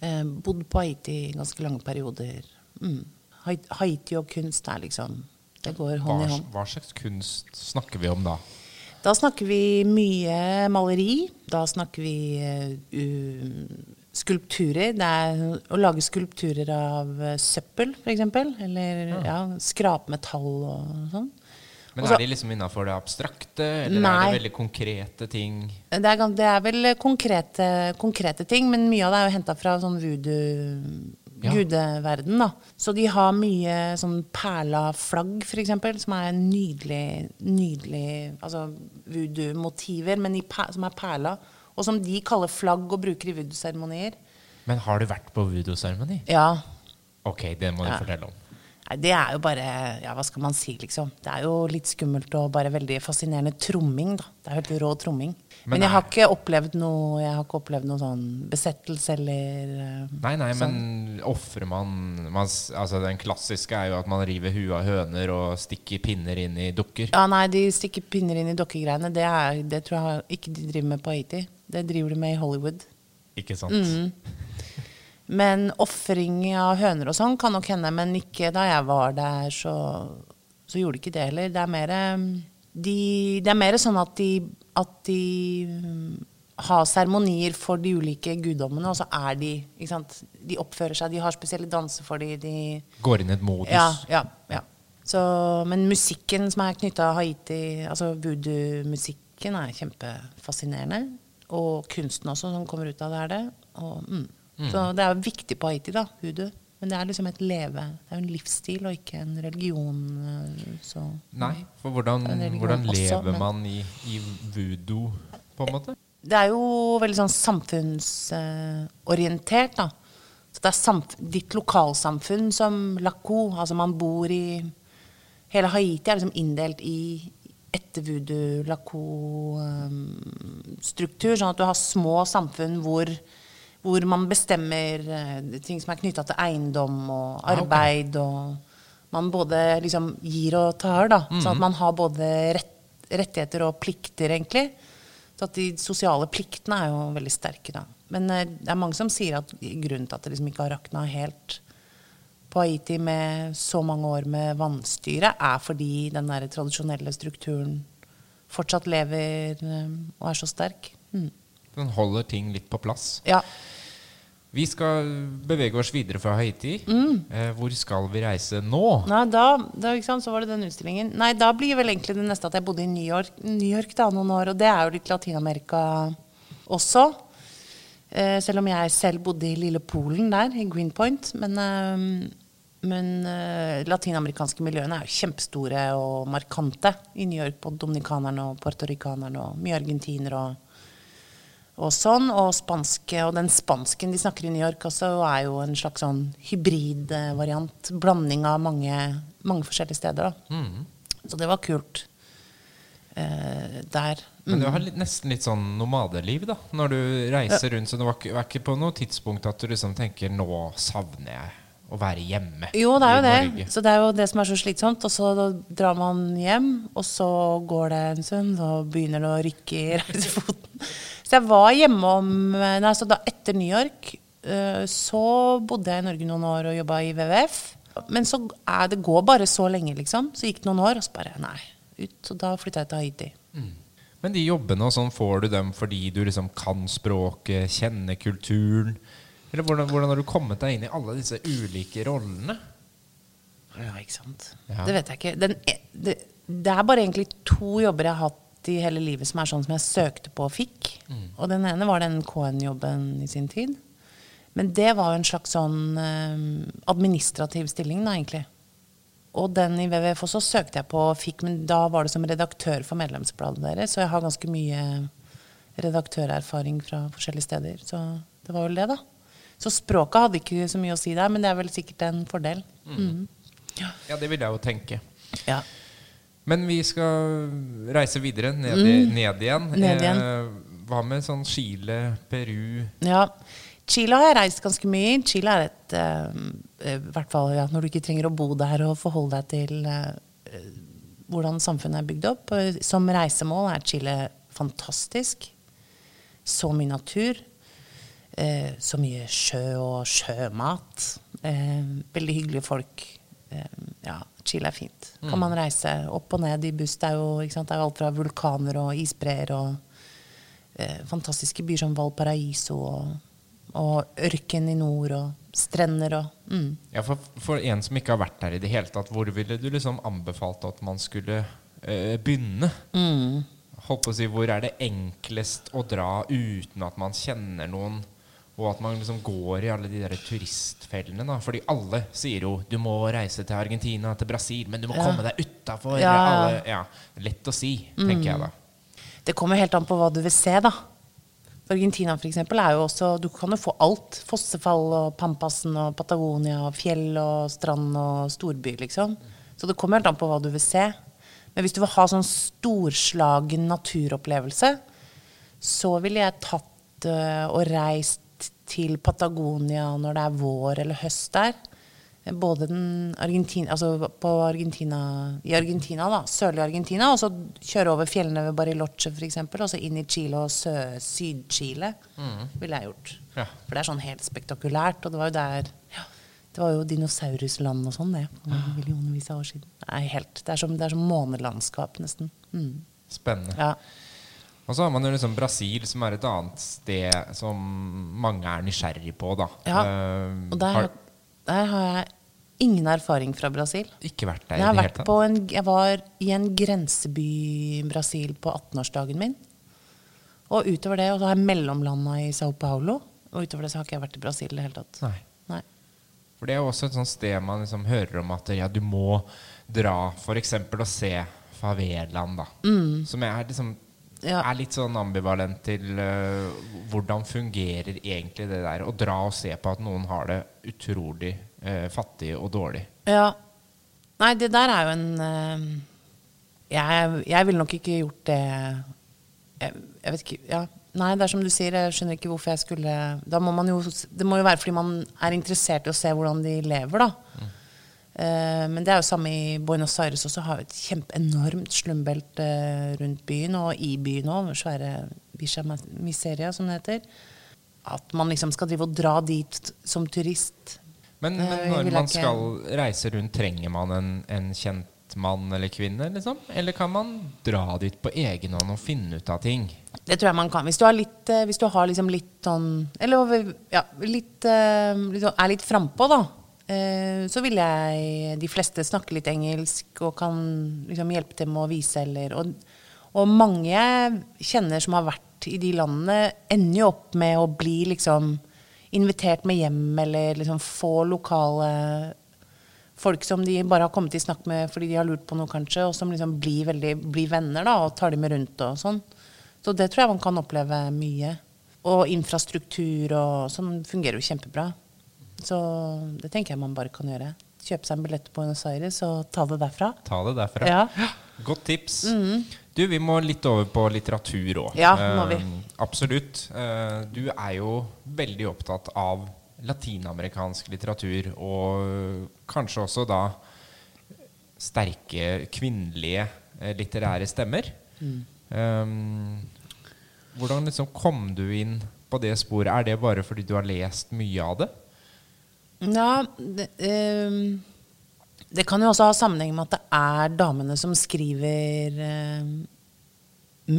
eh, bodde på Haiti i ganske lange perioder. Mm. Haiti og kunst er liksom Det går hånd Hva, i hånd. hva slags kunst snakker vi om da? Da snakker vi mye maleri. Da snakker vi uh, skulpturer. Det er å lage skulpturer av eh, søppel, f.eks. Eller ja, skrapmetall og sånn. Men Også- Er de liksom innafor det abstrakte, eller er det veldig konkrete ting? Det er, det er vel konkrete, konkrete ting, men mye av det er jo henta fra sånn voodoo Ja. gudeverden, da. Så de har mye sånn perla flagg, f.eks., som er nydelig, nydelig Altså voodoo-motiver, men i per, som er perla. Og som de kaller flagg og bruker i voodoo-seremonier. Men har du vært på voodoo-seremoni? Ja. Ok, det må du Ja. fortelle om. Det er jo bare Ja, hva skal man si, liksom. Det er jo litt skummelt og bare veldig fascinerende tromming, da. Det er helt rå tromming. Men Men, jeg har ikke opplevd noe Jeg har ikke opplevd noe sånn besettelse eller eh, Nei, nei, sånn. men ofrer man, man Altså, den klassiske er jo at man river huet av høner og stikker pinner inn i dukker. Ja, nei, de stikker pinner inn i dokkegreiene. Det, er, det tror jeg ikke de driver med på Haiti. Det driver de med i Hollywood. Ikke sant? Mm. Men ofring av høner og sånn kan nok hende, men ikke da jeg var der, så, så gjorde de ikke det heller. Det er mer, de, det er mer sånn at de, at de mm, har seremonier for de ulike guddommene, og så er de ikke sant? De oppfører seg, de har spesielle danser for de, de Går inn i et modus. ja, ja, ja. Så, men musikken som er knytta Haiti, altså voodoo-musikken, er kjempefascinerende. Og kunsten også, som kommer ut av det, er det. Og, mm. Så det er jo viktig på Haiti, da, hudu. Men det er liksom et leve. Det er jo en livsstil og ikke en religion. eh, Så. Nei, for hvordan, hvordan også, lever men- man i, i voodoo, på en måte? Det er jo veldig sånn samfunnsorientert, da. Så det er samf ditt lokalsamfunn som Laco. Altså man bor i Hele Haiti er liksom inndelt i etter voodoo Laco-struktur. sånn at du har små samfunn hvor, hvor man bestemmer eh, ting som er knytta til eiendom og Ah, arbeid. Og man både liksom gir og tar, da. Sånn at man har både rett, rettigheter og plikter, egentlig. Så at de sosiale pliktene er jo veldig sterke, da. Men eh, det er mange som sier at grunnen til at det liksom ikke har rakna helt på Haiti med så mange år med vannstyre, er fordi den der tradisjonelle strukturen fortsatt lever eh, og er så sterk. Mm. Den holder ting litt på plass. Ja. Vi skal bevege oss videre fra Haiti. Eh, hvor skal vi reise nå? Nei, da, da sant, så var det den utstillingen. Nei, da blir vel egentlig det neste at jeg bodde i New York, New York da, noen år. Og det er jo litt Latin-Amerika også. Eh, selv om jeg selv bodde i lille Polen der, i Greenpoint. Men, eh, men eh, latinamerikanske miljøene er jo kjempestore og markante i New York. Både dominikanerne og puertoricanerne og mye argentinere og og sånn. Og, spanske, og den spansken de snakker i New York også, er jo en slags sånn hybridvariant. Blanding av mange, mange forskjellige steder. Da. Så det var kult eh, der. Men du har litt, nesten litt sånn nomadeliv da når du reiser rundt. Så det var ikke, var ikke på noe tidspunkt at du liksom tenker nå savner jeg å være hjemme Jo, det er jo det. Norge. Så det er jo det som er så slitsomt. Og så drar man hjem, og så går det en stund, så begynner det å rykke i reisefoten. Så jeg var hjemme om Nei, så da etter New York eh, så bodde jeg i Norge noen år og jobba i WWF. Men så er det går bare så lenge, liksom. Så gikk det noen år, og så bare nei, ut. Og da flytta jeg til Haiti. Men de jobbene og sånn, får du dem fordi du liksom kan språket, kjenner kulturen? Eller hvordan, hvordan har du kommet deg inn i alle disse ulike rollene? Ja, ikke sant. Ja. Det vet jeg ikke. Den, e- det, det er bare egentlig to jobber jeg har hatt i hele livet som er sånn som jeg søkte på og fikk. Og den ene var den KN-jobben i sin tid. Men det var jo en slags sånn eh, administrativ stilling, da, egentlig. Og den i WWF også søkte jeg på og fikk, men da var det som redaktør for medlemsbladet deres. Så jeg har ganske mye redaktørerfaring fra forskjellige steder. Så det var vel det, da. Så språket hadde ikke så mye å si der, men det er vel sikkert en fordel. Mhm. Ja, det vil jeg jo tenke. Ja. Men vi skal reise videre, ned, mm. ned igjen. Ned igjen. Eh, hva med sånn Chile, Peru Ja. Chile har jeg reist ganske mye i. Chile er et eh, I hvert fall ja, når du ikke trenger å bo der og forholde deg til eh, eh, hvordan samfunnet er bygd opp. Eh, Som reisemål er Chile fantastisk. Så mye natur. Eh, så mye sjø og sjømat. Eh, veldig hyggelige folk. Eh, ja, Chile er fint. Kan man reise opp og ned i buss. Det er jo? Det er jo alt fra vulkaner og isbreer og eh, fantastiske byer som Valparaiso og, og ørken i nord og strender og mm. Ja, for, for en som ikke har vært der i det hele tatt, hvor ville du liksom anbefalt at man skulle eh, begynne? Mm. Holdt på å si, Hvor er det enklest å dra uten at man kjenner noen, og at man liksom går i alle de der turistfellene? da Fordi alle sier jo du må reise til Argentina, til Brasil, men du må Ja. komme deg utafor. Ja. Ja, lett å si, tenker jeg da. Det kommer helt an på hva du vil se, da. Argentina for eksempel, er jo også Du kan jo få alt. Fossefall og Pampasen og Patagonia og fjell og strand og storby, liksom. Så det kommer helt an på hva du vil se. Men hvis du vil ha sånn storslagen naturopplevelse, så ville jeg tatt øh, og reist til Patagonia når det er vår eller høst der. Både den Argentina, altså på Argentina, i Argentina, da, sørlig Argentina, og så kjøre over fjellene ved Bariloche f.eks., og så inn i Chile og Syd-Chile. Ville jeg gjort. Ja. For det er sånn helt spektakulært. Og det var jo der ja, Det var jo dinosaurusland og sånn, det. Millionvis av år siden. Nei, helt, det er som, det er som månelandskap, nesten. Mm. Spennende. Ja. Og så har man jo liksom Brasil, som er et annet sted som mange er nysgjerrig på. da Ja, Eh, Og der, har der har jeg ingen erfaring fra Brasil. ikke vært der Jeg, i hele vært en, jeg var i en grenseby i Brasil på 18-årsdagen min. Og utover det, og så har jeg mellomlanda i Sao Paulo. Og utover det så har ikke jeg vært i Brasil i det hele tatt. Nei. Nei. For det er jo også et sånt sted man liksom hører om at ja, du må dra f.eks. og se favelaen, da. Som er liksom Mm. Ja. er litt sånn ambivalent til uh, hvordan fungerer egentlig det der å dra og se på at noen har det utrolig uh, fattig og dårlig. Ja. Nei, det der er jo en uh, jeg, jeg ville nok ikke gjort det jeg, jeg vet ikke ja. Nei, det er som du sier, jeg skjønner ikke hvorfor jeg skulle Da må man jo Det må jo være fordi man er interessert i å se hvordan de lever, da. Eh, men det er jo samme i Buenos Aires også. Har vi et kjempeenormt slumbelte rundt byen, og i byen òg. Svære Bisha Miseria, som det heter. At man liksom skal drive og dra dit som turist. Men, men når man skal reise rundt, trenger man en, en kjent mann eller kvinne, liksom? Eller kan man dra dit på egen hånd og finne ut av ting? Det tror jeg man kan. Hvis du har litt, eh, hvis du har liksom litt sånn Eller ja, litt, eh, litt sånn- er litt frampå, da. Eh, Så vil jeg De fleste snakke litt engelsk og kan liksom hjelpe til med å vise eller Og, og mange jeg kjenner som har vært i de landene, ender jo opp med å bli liksom invitert med hjem eller liksom få lokale folk som de bare har kommet i snakk med fordi de har lurt på noe, kanskje, og som liksom blir, veldig, blir venner da, og tar dem med rundt og sånn. Så det tror jeg man kan oppleve mye. Og infrastruktur og sånn fungerer jo kjempebra. Så det tenker jeg man bare kan gjøre. Kjøpe seg en billett på Buenos Aires og ta det derfra. Ta det derfra. Ja. Godt tips. Du, vi må litt over på litteratur òg. Ja, må vi. absolutt. Eh, du er jo veldig opptatt av latinamerikansk litteratur, og kanskje også da sterke kvinnelige eh, litterære stemmer. Um, hvordan liksom kom du inn på det sporet? Er det bare fordi du har lest mye av det? Ja, det, um, det kan jo også ha sammenheng med at det er damene som skriver um,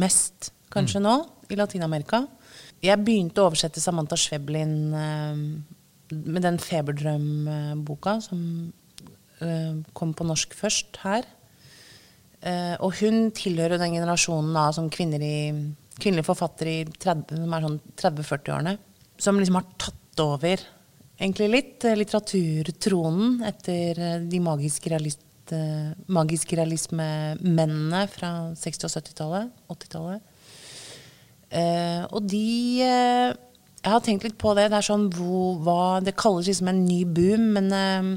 mest, kanskje nå, i Latin-Amerika. Jeg begynte å oversette Samantha Schweblin um, med den Feberdrøm-boka, som kom på norsk først her. Uh, og hun tilhører den generasjonen av som kvinner i, kvinnelige forfattere i 30, som er sånn 30-40-årene, som liksom har tatt over egentlig litt eh, litteraturtronen etter eh, de magiske, realist, magiske magisk realisme-mennene fra 60- og 70-tallet, 80-tallet. Eh, og de eh, Jeg har tenkt litt på det. Det er sånn hvor, hva, Det kalles liksom en ny boom, men eh,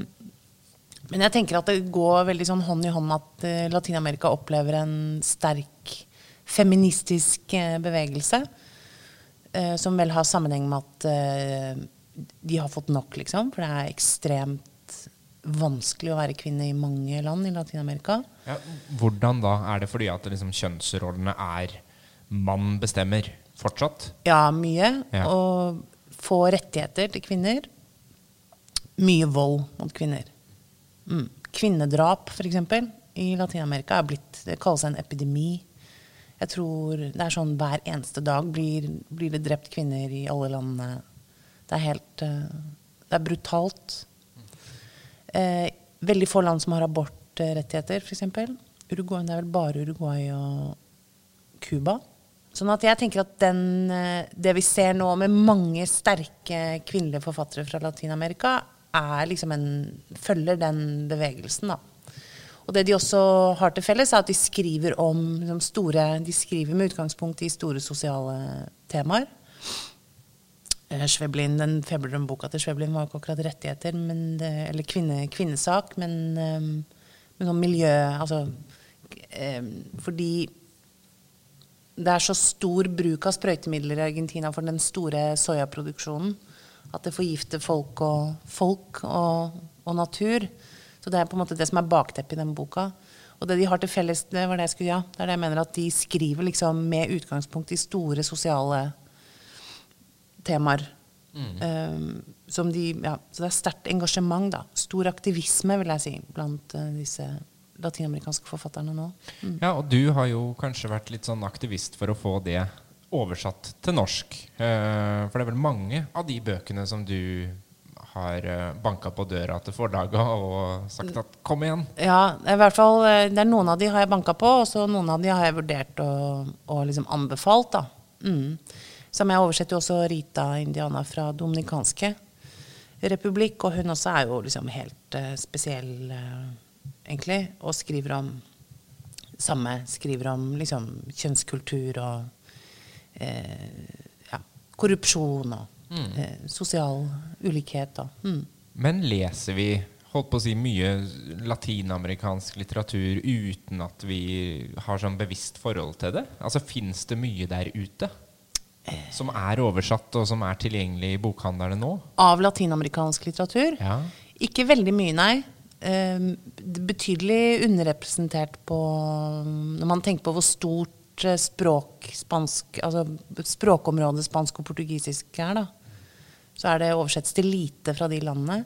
men jeg tenker at det går veldig sånn hånd i hånd at eh, Latin-Amerika opplever en sterk feministisk eh, bevegelse. eh, som vel har sammenheng med at eh, de har fått nok, liksom. For det er ekstremt vanskelig å være kvinne i mange land i Latin-Amerika. Ja, hvordan da? Er det fordi at liksom, kjønnsrollene er mann bestemmer fortsatt? Ja, mye. Ja. Og få rettigheter til kvinner. Mye vold mot kvinner. Mm. Kvinnedrap, f.eks., i Latin-Amerika er blitt Det kalles en epidemi. Jeg tror det er sånn hver eneste dag blir, blir det drept kvinner i alle landene. Det er helt eh, Det er brutalt. Eh, veldig få land som har abortrettigheter, f.eks. Uruguay, det er vel bare Uruguay og Cuba. Sånn at jeg tenker at den, eh, det vi ser nå med mange sterke kvinnelige forfattere fra Latin-Amerika, er liksom en, følger den bevegelsen. da. Og det de også har til felles, er at de skriver om liksom, store De skriver med utgangspunkt i store sosiale temaer. Eh, Schweblin, Den Feberdrøm-boka til Sveblin var jo ikke akkurat rettigheter, men eller kvinne, kvinnesak, men, um, men sånn miljø Altså um, fordi det er så stor bruk av sprøytemidler i Argentina for den store soyaproduksjonen at det forgifter folk og, folk og, og natur. Så det er på en måte det som er bakteppet i den boka. Og det de har til felles, det var det jeg skulle, ja, det er det jeg mener at de skriver liksom med utgangspunkt i store sosiale temaer. Um, som de, ja, så det er sterkt engasjement, da. Stor aktivisme, vil jeg si, blant uh, disse latinamerikanske forfatterne nå. Ja, og du har jo kanskje vært litt sånn aktivist for å få det oversatt til norsk. Uh, for det er vel mange av de bøkene som du har uh, banka på døra til forlaga og sagt at 'kom igjen'. Ja, i hvert fall, eh, det er noen av de har jeg banka på, og så noen av de har jeg vurdert og, og liksom anbefalt. da. Mm. Som jeg oversetter jo også Rita Indiana fra Dominikanske republikk, og hun også er jo liksom helt uh, spesiell, uh, egentlig, og skriver om samme, skriver om liksom kjønnskultur og uh, ja, korrupsjon og eh, sosial ulikhet. Og, mm. Men leser vi holdt på å si mye latinamerikansk litteratur uten at vi har sånn bevisst forhold til det? Altså Fins det mye der ute som er oversatt, og som er tilgjengelig i bokhandlerne nå? Av latinamerikansk litteratur? Ja. Ikke veldig mye, nei. Eh, betydelig underrepresentert på Når man tenker på hvor stort eh, språk spansk, altså språkområdet spansk og portugisisk er, da, så er det oversettes til lite fra de landene.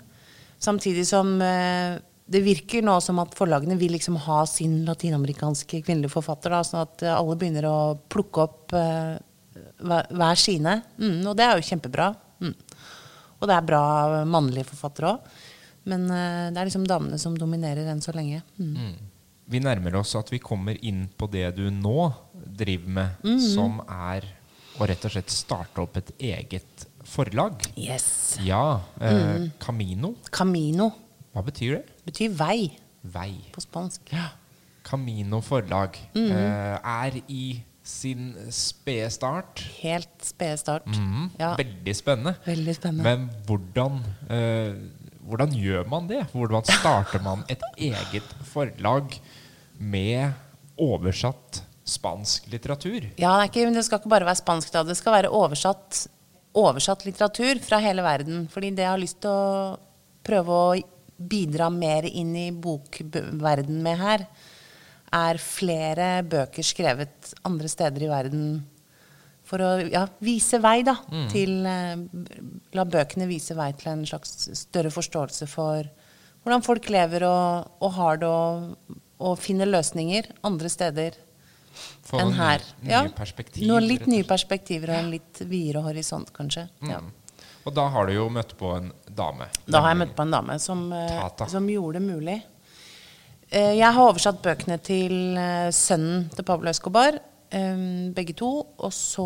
Samtidig som eh, det virker nå som at forlagene vil liksom ha sin latinamerikanske kvinnelige forfatter, da, sånn at eh, alle begynner å plukke opp hver sine. Mm, og det er jo kjempebra. Mm. Og det er bra mannlige forfattere òg. Men uh, det er liksom damene som dominerer enn så lenge. Mm. Vi nærmer oss at vi kommer inn på det du nå driver med, -hmm. som er å rett og slett starte opp et eget forlag. Yes. Ja. Uh. Camino. Camino Hva betyr det? Det betyr vei Vei. på spansk. Ja. Camino forlag eh, er i sin spede start. Helt spede start. Mhm. Ja, Veldig spennende. veldig spennende. Men hvordan, eh, hvordan gjør man det? Hvordan starter man et eget forlag med oversatt spansk litteratur? Ja, det, ikke, det skal ikke bare være spansk, da. Det skal være oversatt, oversatt litteratur fra hele verden. Fordi det jeg har lyst til å prøve å bidra mer inn i bokverden med her, er flere bøker skrevet andre steder i verden for å ja, vise vei, da. Til eh, La bøkene vise vei til en slags større forståelse for hvordan folk lever og, og har det, og, og finner løsninger andre steder Få enn her. Nye, Ja, Noen litt nye perspektiver og en litt videre horisont, kanskje. Ja. Mm. Og da har du jo møtt på en dame. Da har jeg møtt på en dame som, eh, som gjorde det mulig. Eh, Jeg har oversatt bøkene til eh, sønnen til Pablo Escobar, eh, begge to. Og så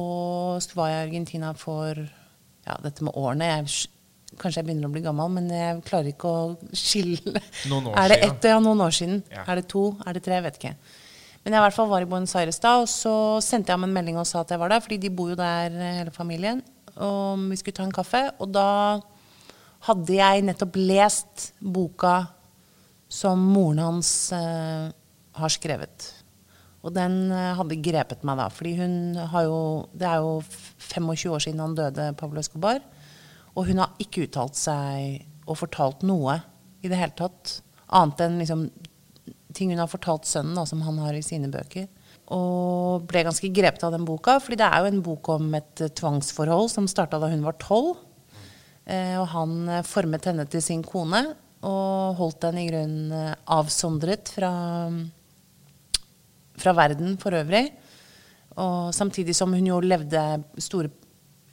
var jeg i Argentina for ja, dette med årene. Jeg, kanskje jeg begynner å bli gammel, men jeg klarer ikke å skille. Noen år er det ett, ja, noen år siden? Ja. Er det to? Er det tre? Jeg vet ikke. Men jeg i hvert fall var i Buenos Aires da, og så sendte jeg ham en melding og sa at jeg var der, fordi de bor jo der hele familien. Og vi skulle ta en kaffe. Og da hadde jeg nettopp lest boka som moren hans eh, har skrevet. Og den eh, hadde grepet meg da, fordi hun har jo Det er jo 25 år siden han døde, Pablo Escobar. Og hun har ikke uttalt seg og fortalt noe i det hele tatt. Annet enn liksom ting hun har fortalt sønnen, da, som han har i sine bøker. Og ble ganske grepet av den boka, fordi det er jo en bok om et eh, tvangsforhold som starta da hun var tolv. Eh, og han formet henne til sin kone og holdt den i grunnen eh, avsondret fra, fra verden for øvrig. Og samtidig som hun jo levde store,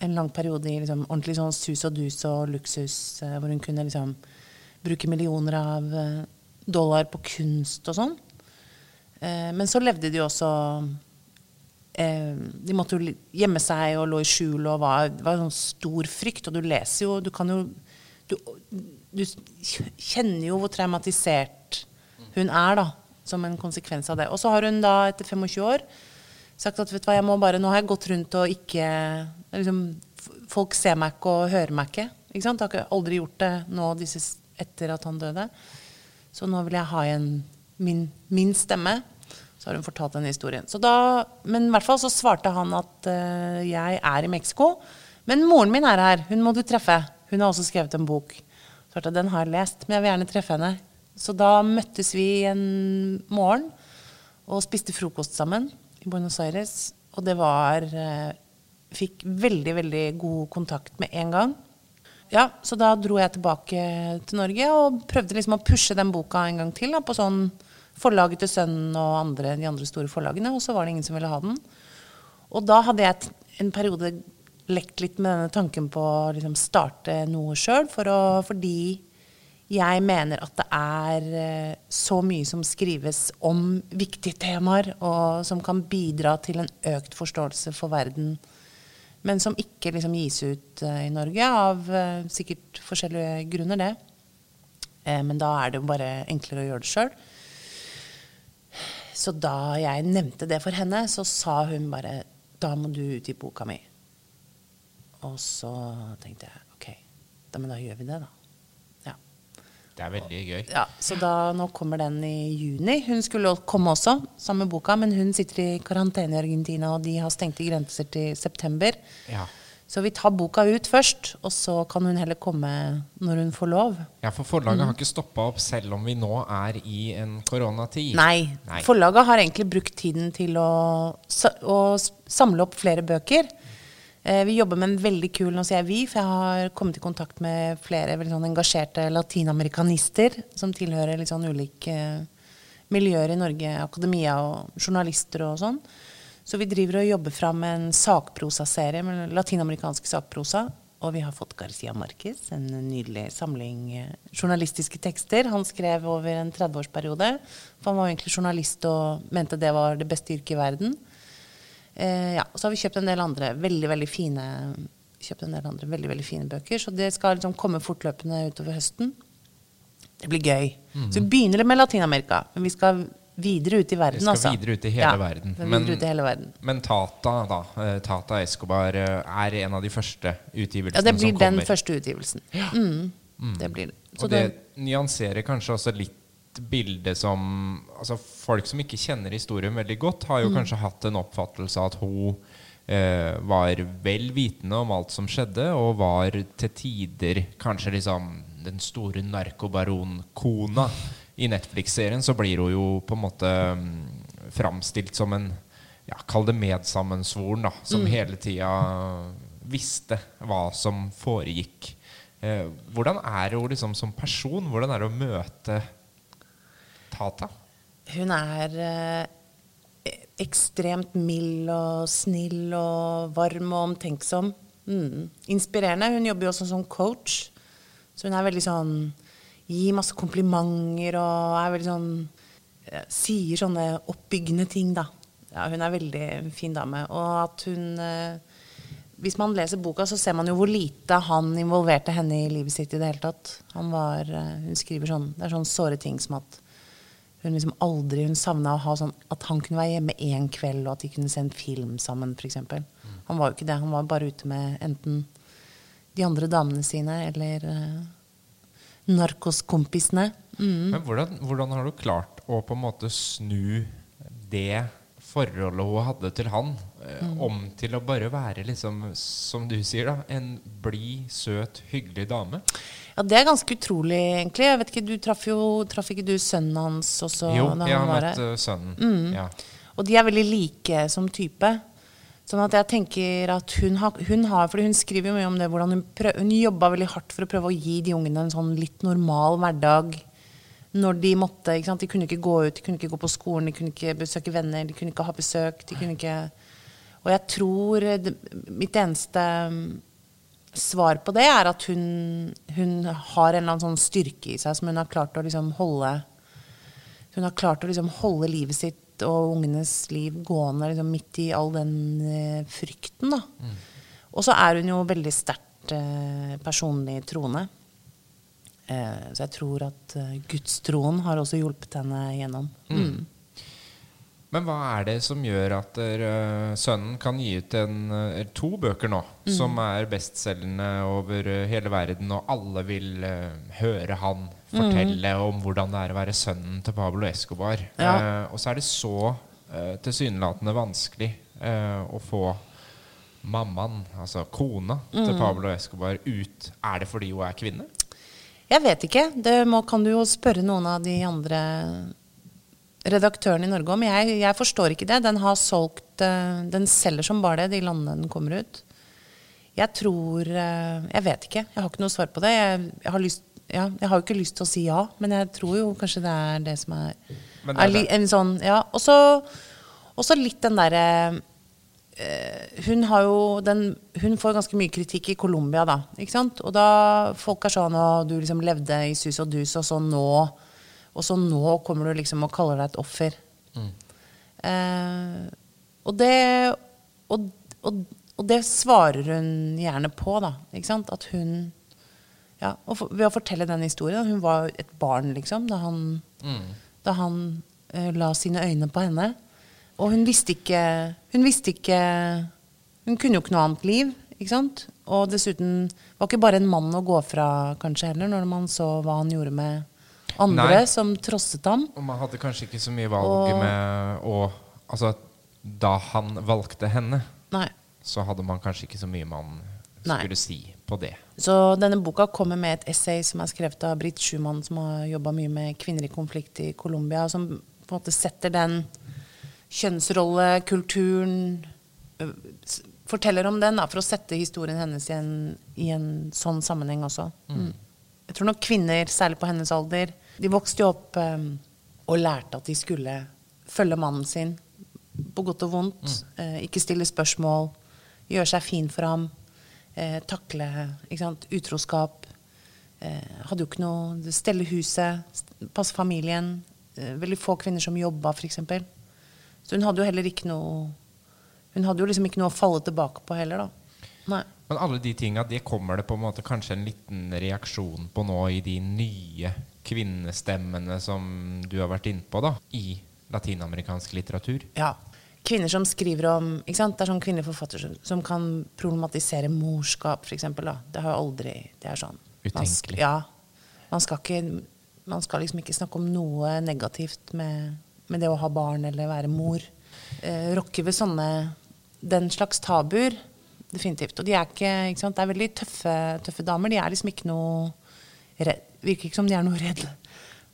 en lang periode i liksom ordentlig sånn sus og dus og luksus, eh, hvor hun kunne liksom bruke millioner av eh, dollar på kunst og sånn. Men så levde de jo også De måtte jo gjemme seg og lå i skjul, og var, det var en sånn stor frykt. Og du leser jo Du kan jo Du, du kjenner jo hvor traumatisert hun er, da, som en konsekvens av det. Og så har hun da, etter 25 år, sagt at vet du hva, jeg må bare, nå har jeg gått rundt og ikke liksom, Folk ser meg ikke og hører meg ikke. ikke sant? Jeg har aldri gjort det nå disse, etter at han døde. Så nå vil jeg ha igjen min, min stemme. Så har hun fortalt den historien. Da, men i hvert fall så svarte han at uh, jeg er i Mexico. Men moren min er her. Hun må du treffe. Hun har også skrevet en bok. Så at den har jeg lest, men jeg vil gjerne treffe henne. Så da møttes vi en morgen og spiste frokost sammen i Buenos Aires. Og det var eh, Fikk veldig, veldig god kontakt med en gang. Ja, Så da dro jeg tilbake til Norge og prøvde liksom å pushe den boka en gang til. Da, på sånn forlaget til Sønnen og andre, de andre store forlagene. Og så var det ingen som ville ha den. Og da hadde jeg en periode lekt litt med denne tanken på å liksom starte noe sjøl, for fordi jeg mener at det er eh, så mye som skrives om viktige temaer, og som kan bidra til en økt forståelse for verden, men som ikke liksom gis ut eh, i Norge, av eh, sikkert forskjellige grunner, det. Men da er det jo bare enklere å gjøre det sjøl. Så da jeg nevnte det for henne, så sa hun bare Da må du ut i boka mi. Og så tenkte jeg OK, da, men da gjør vi det, da. Ja. Det er veldig gøy. Ja, så da, nå kommer den i juni. Hun skulle komme også, sammen med boka, men hun sitter i karantene i Argentina, og de har stengte grenser til september. Ja. Så vi tar boka ut først, og så kan hun heller komme når hun får lov. ja, for forlaget har ikke stoppa opp selv om vi nå er i en koronatid. Nei, Nei. forlaget har egentlig brukt tiden til å, å samle opp flere bøker. Eh, vi jobber med en veldig kul Nå sier jeg vi, for jeg har kommet i kontakt med flere veldig sånn engasjerte latinamerikanister som tilhører litt sånn ulike eh, miljøer i Norge, akademia og journalister og sånn. Så vi driver og jobber fram en sakprosaserie med latinamerikansk sakprosa. Og vi har fått Garcia Marquez, en nydelig samling eh, journalistiske tekster. Han skrev over en 30-årsperiode. For han var egentlig journalist og mente det var det beste yrket i verden. Eh, ja, så har vi kjøpt en del andre veldig, veldig fine kjøpt en del andre veldig, veldig fine bøker. Så det skal liksom komme fortløpende utover høsten. Det blir gøy. Mm -hmm. Så vi begynner med Latin-Amerika, men vi skal videre ut i verden. Vi skal altså. videre ut i hele, ja, verden. Men, ut i hele verden. Men Tata, da, eh, Tata Escobar eh, er en av de første utgivelsene som kommer? Ja, det blir den første utgivelsen. Ja. Mm, mm. Det blir det. Så og det, det nyanserer kanskje også litt bilde som altså Folk som ikke kjenner historien veldig godt, har jo mm. kanskje hatt en oppfattelse av at hun eh, var vel vitende om alt som skjedde, og var til tider kanskje liksom den store narkobaronkona. I Netflix-serien så blir hun jo på en måte um, framstilt som en ja, Kall det medsammensvoren, da, som mm. hele tida visste hva som foregikk. Eh, hvordan er hun liksom som person? Hvordan er det å møte Tata? Hun er eh, ekstremt mild og snill og varm og omtenksom. Mm. Inspirerende. Hun jobber jo også som coach. Så hun er veldig sånn Gir masse komplimenter og er veldig sånn eh, Sier sånne oppbyggende ting, da. Ja, hun er veldig fin dame. Og at hun eh, Hvis man leser boka, så ser man jo hvor lite han involverte henne i livet sitt i det hele tatt. Han var, eh, hun skriver sånn Det er sånne såre ting som at hun liksom aldri hun savna å ha sånn at han kunne være hjemme én kveld, og at de kunne se en film sammen, f.eks. Mm. Han var jo ikke det. Han var bare ute med enten de andre damene sine eller uh, narkoskompisene. Mm. Men hvordan, hvordan, har du klart å på en måte snu det forholdet hun hadde til han, uh, mm. om til å bare være liksom, som du sier, da, en blid, søt, hyggelig dame? Ja, det er ganske utrolig, egentlig. Jeg vet ikke, du traff jo Traff ikke du sønnen hans også? Jo, jeg har møtt uh, sønnen. Mm. Ja. Og de er veldig like som type. Sånn at jeg tenker at hun har, hun har For hun skriver jo mye om det, hvordan hun, prøv, hun jobba veldig hardt for å prøve å gi de ungene en sånn litt normal hverdag når de måtte. ikke sant? De kunne ikke gå ut, de kunne ikke gå på skolen, de kunne ikke besøke venner, de kunne ikke ha besøk. de kunne ikke... Og jeg tror det, mitt eneste svar på det er at hun, hun, har en eller annen sånn styrke i seg som hun har klart å liksom holde Hun har klart å liksom holde livet sitt og ungenes liv gående liksom midt i all den eh, frykten. Da. Mm. Og så er hun jo veldig sterkt eh, personlig troende. Eh, så jeg tror at gudstroen har også hjulpet henne gjennom. Mm. Men hva er det som gjør at uh, sønnen kan gi ut en, uh, to bøker nå mm. som er bestselgende over uh, hele verden, og alle vil høre han fortelle mm. om hvordan det er å være sønnen til Pablo Escobar? Ja. og så er det så uh, tilsynelatende vanskelig å få mammaen, altså kona mm. til Pablo Escobar, ut. Er det fordi hun er kvinne? Jeg vet ikke. Det må, kan du jo spørre noen av de andre redaktøren i Norge om. Jeg, jeg forstår ikke det. Den har solgt uh, Den selger som bare det, de landene den kommer ut. Jeg tror uh, Jeg vet ikke. Jeg har ikke noe svar på det. Jeg, jeg, har lyst, ja, jeg, har jo ikke lyst til å si ja, men jeg tror jo kanskje det er det som er, det er, er en sånn Ja. Og så litt den derre øh, hun har jo den, Hun får ganske mye kritikk i Colombia, da. Ikke sant? Og da folk er sånn Og du liksom levde i sus og dus, og så nå og så nå kommer du liksom og kaller deg et offer. Mm. Eh, og, det, og, og, og, det svarer hun gjerne på, da. Ikke sant? At hun ja, og Ved å fortelle den historien. Hun var et barn, liksom, da han, mm. da han eh, la sine øyne på henne. Og hun visste ikke Hun visste ikke Hun kunne jo ikke noe annet liv. Ikke sant? Og dessuten var ikke bare en mann å gå fra, kanskje heller, når man så hva han gjorde med andre Nei. som trosset ham. Og man hadde kanskje ikke så mye valg og, med å Altså, da han valgte henne, Nei. så hadde man kanskje ikke så mye man skulle Nei. si på det. Så denne boka kommer med et essay som er skrevet av Britt Schumann, som har jobba mye med kvinner i konflikt i Colombia, som på en måte setter den kjønnsrollekulturen forteller om den, da, for å sette historien hennes i en, i en sånn sammenheng også. Mm. Jeg tror nok kvinner, særlig på hennes alder, de vokste jo opp um, og lærte at de skulle følge mannen sin, på godt og vondt. Mm. Uh, ikke stille spørsmål, gjøre seg fin for ham, Uh, takle sant, utroskap. Uh, hadde jo ikke noe Stelle huset, passe familien. Veldig få kvinner som jobba, f.eks. Så hun hadde jo heller ikke noe Hun hadde jo liksom ikke noe å falle tilbake på heller, da. Nei. Men alle de tinga, det kommer det på en måte kanskje en liten reaksjon på nå i de nye kvinnestemmene som du har vært innpå, da, i latinamerikansk litteratur? Ja. Kvinner som skriver om ikke sant? Det er sånn kvinneforfattere som, som kan problematisere morskap, f.eks. Det har aldri Det er sånn Utenkelig. ja. Man skal, ikke, man skal liksom ikke snakke om noe negativt med, med det å ha barn eller være mor. Eh, rokke ved sånne Den slags tabuer. Definitivt. Og de er ikke, ikke sant? Det er veldig tøffe, tøffe damer. De er liksom ikke noe redd, Virker ikke som de er noe redd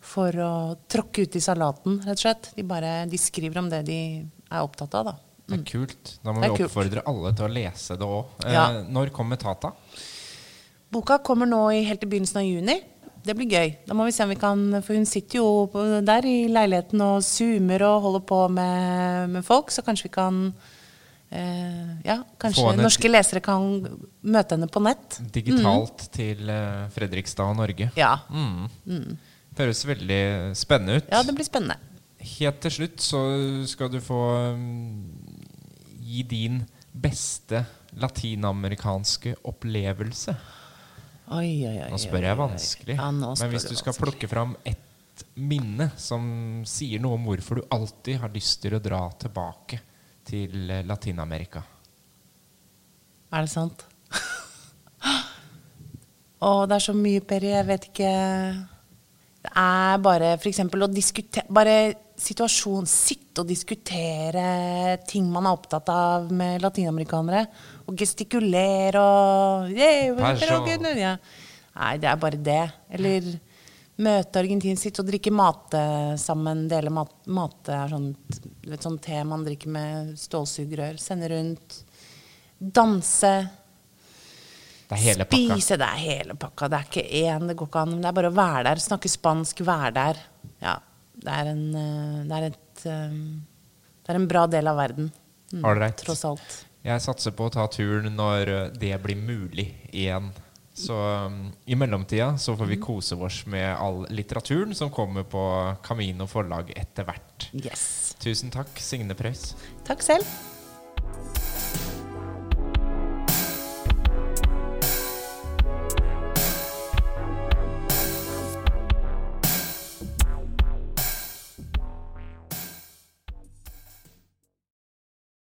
for å tråkke ut i salaten, rett og slett. De, bare, de skriver om det de er opptatt av, da. Det er kult. Da må vi oppfordre alle til å lese det òg. Eh, når kommer Tata? Boka kommer nå i, helt i begynnelsen av juni. Det blir gøy. Da må vi se om vi kan For hun sitter jo der i leiligheten og zoomer og holder på med, med folk, så kanskje vi kan eh, Ja, kanskje norske lesere kan møte henne på nett. Digitalt til uh, Fredrikstad og Norge. Ja. Mm. Høres veldig spennende ut. ja, det blir spennende. Helt til slutt så skal du få um, gi din beste latinamerikanske opplevelse. Oi, oi, oi. Nå spør jeg vanskelig. Ja, Men hvis du skal vanskelig. plukke fram ett minne som sier noe om hvorfor du alltid har lyst til å dra tilbake til eh, Latin-Amerika. Er det sant? Å, det er så mye, Peri. Jeg vet ikke Det er bare f.eks. å diskutere Bare situasjon Sitte og diskutere ting man er opptatt av med latinamerikanere. Og gestikulere og yeah. Nei, det er bare det. Eller møte Argentin, sitte og drikke mate sammen. Dele mat, mate er vet, sånn te man drikker med stålsugerør. Sende rundt. Danse. Det er hele pakka. Spise. Det er hele pakka. Det er ikke én, det går ikke an. Men det er bare å være der. Snakke spansk, være der. Ja. Det er en, eh, det er et eh, Det er en bra del av verden. Mm. Tross alt. Jeg satser på å ta turen når eh, det blir mulig igjen. Så um, i mellomtida så får vi kose oss med all litteraturen som kommer på Camino forlag etter hvert. Yes. Tusen takk, Signe Preus. Takk selv.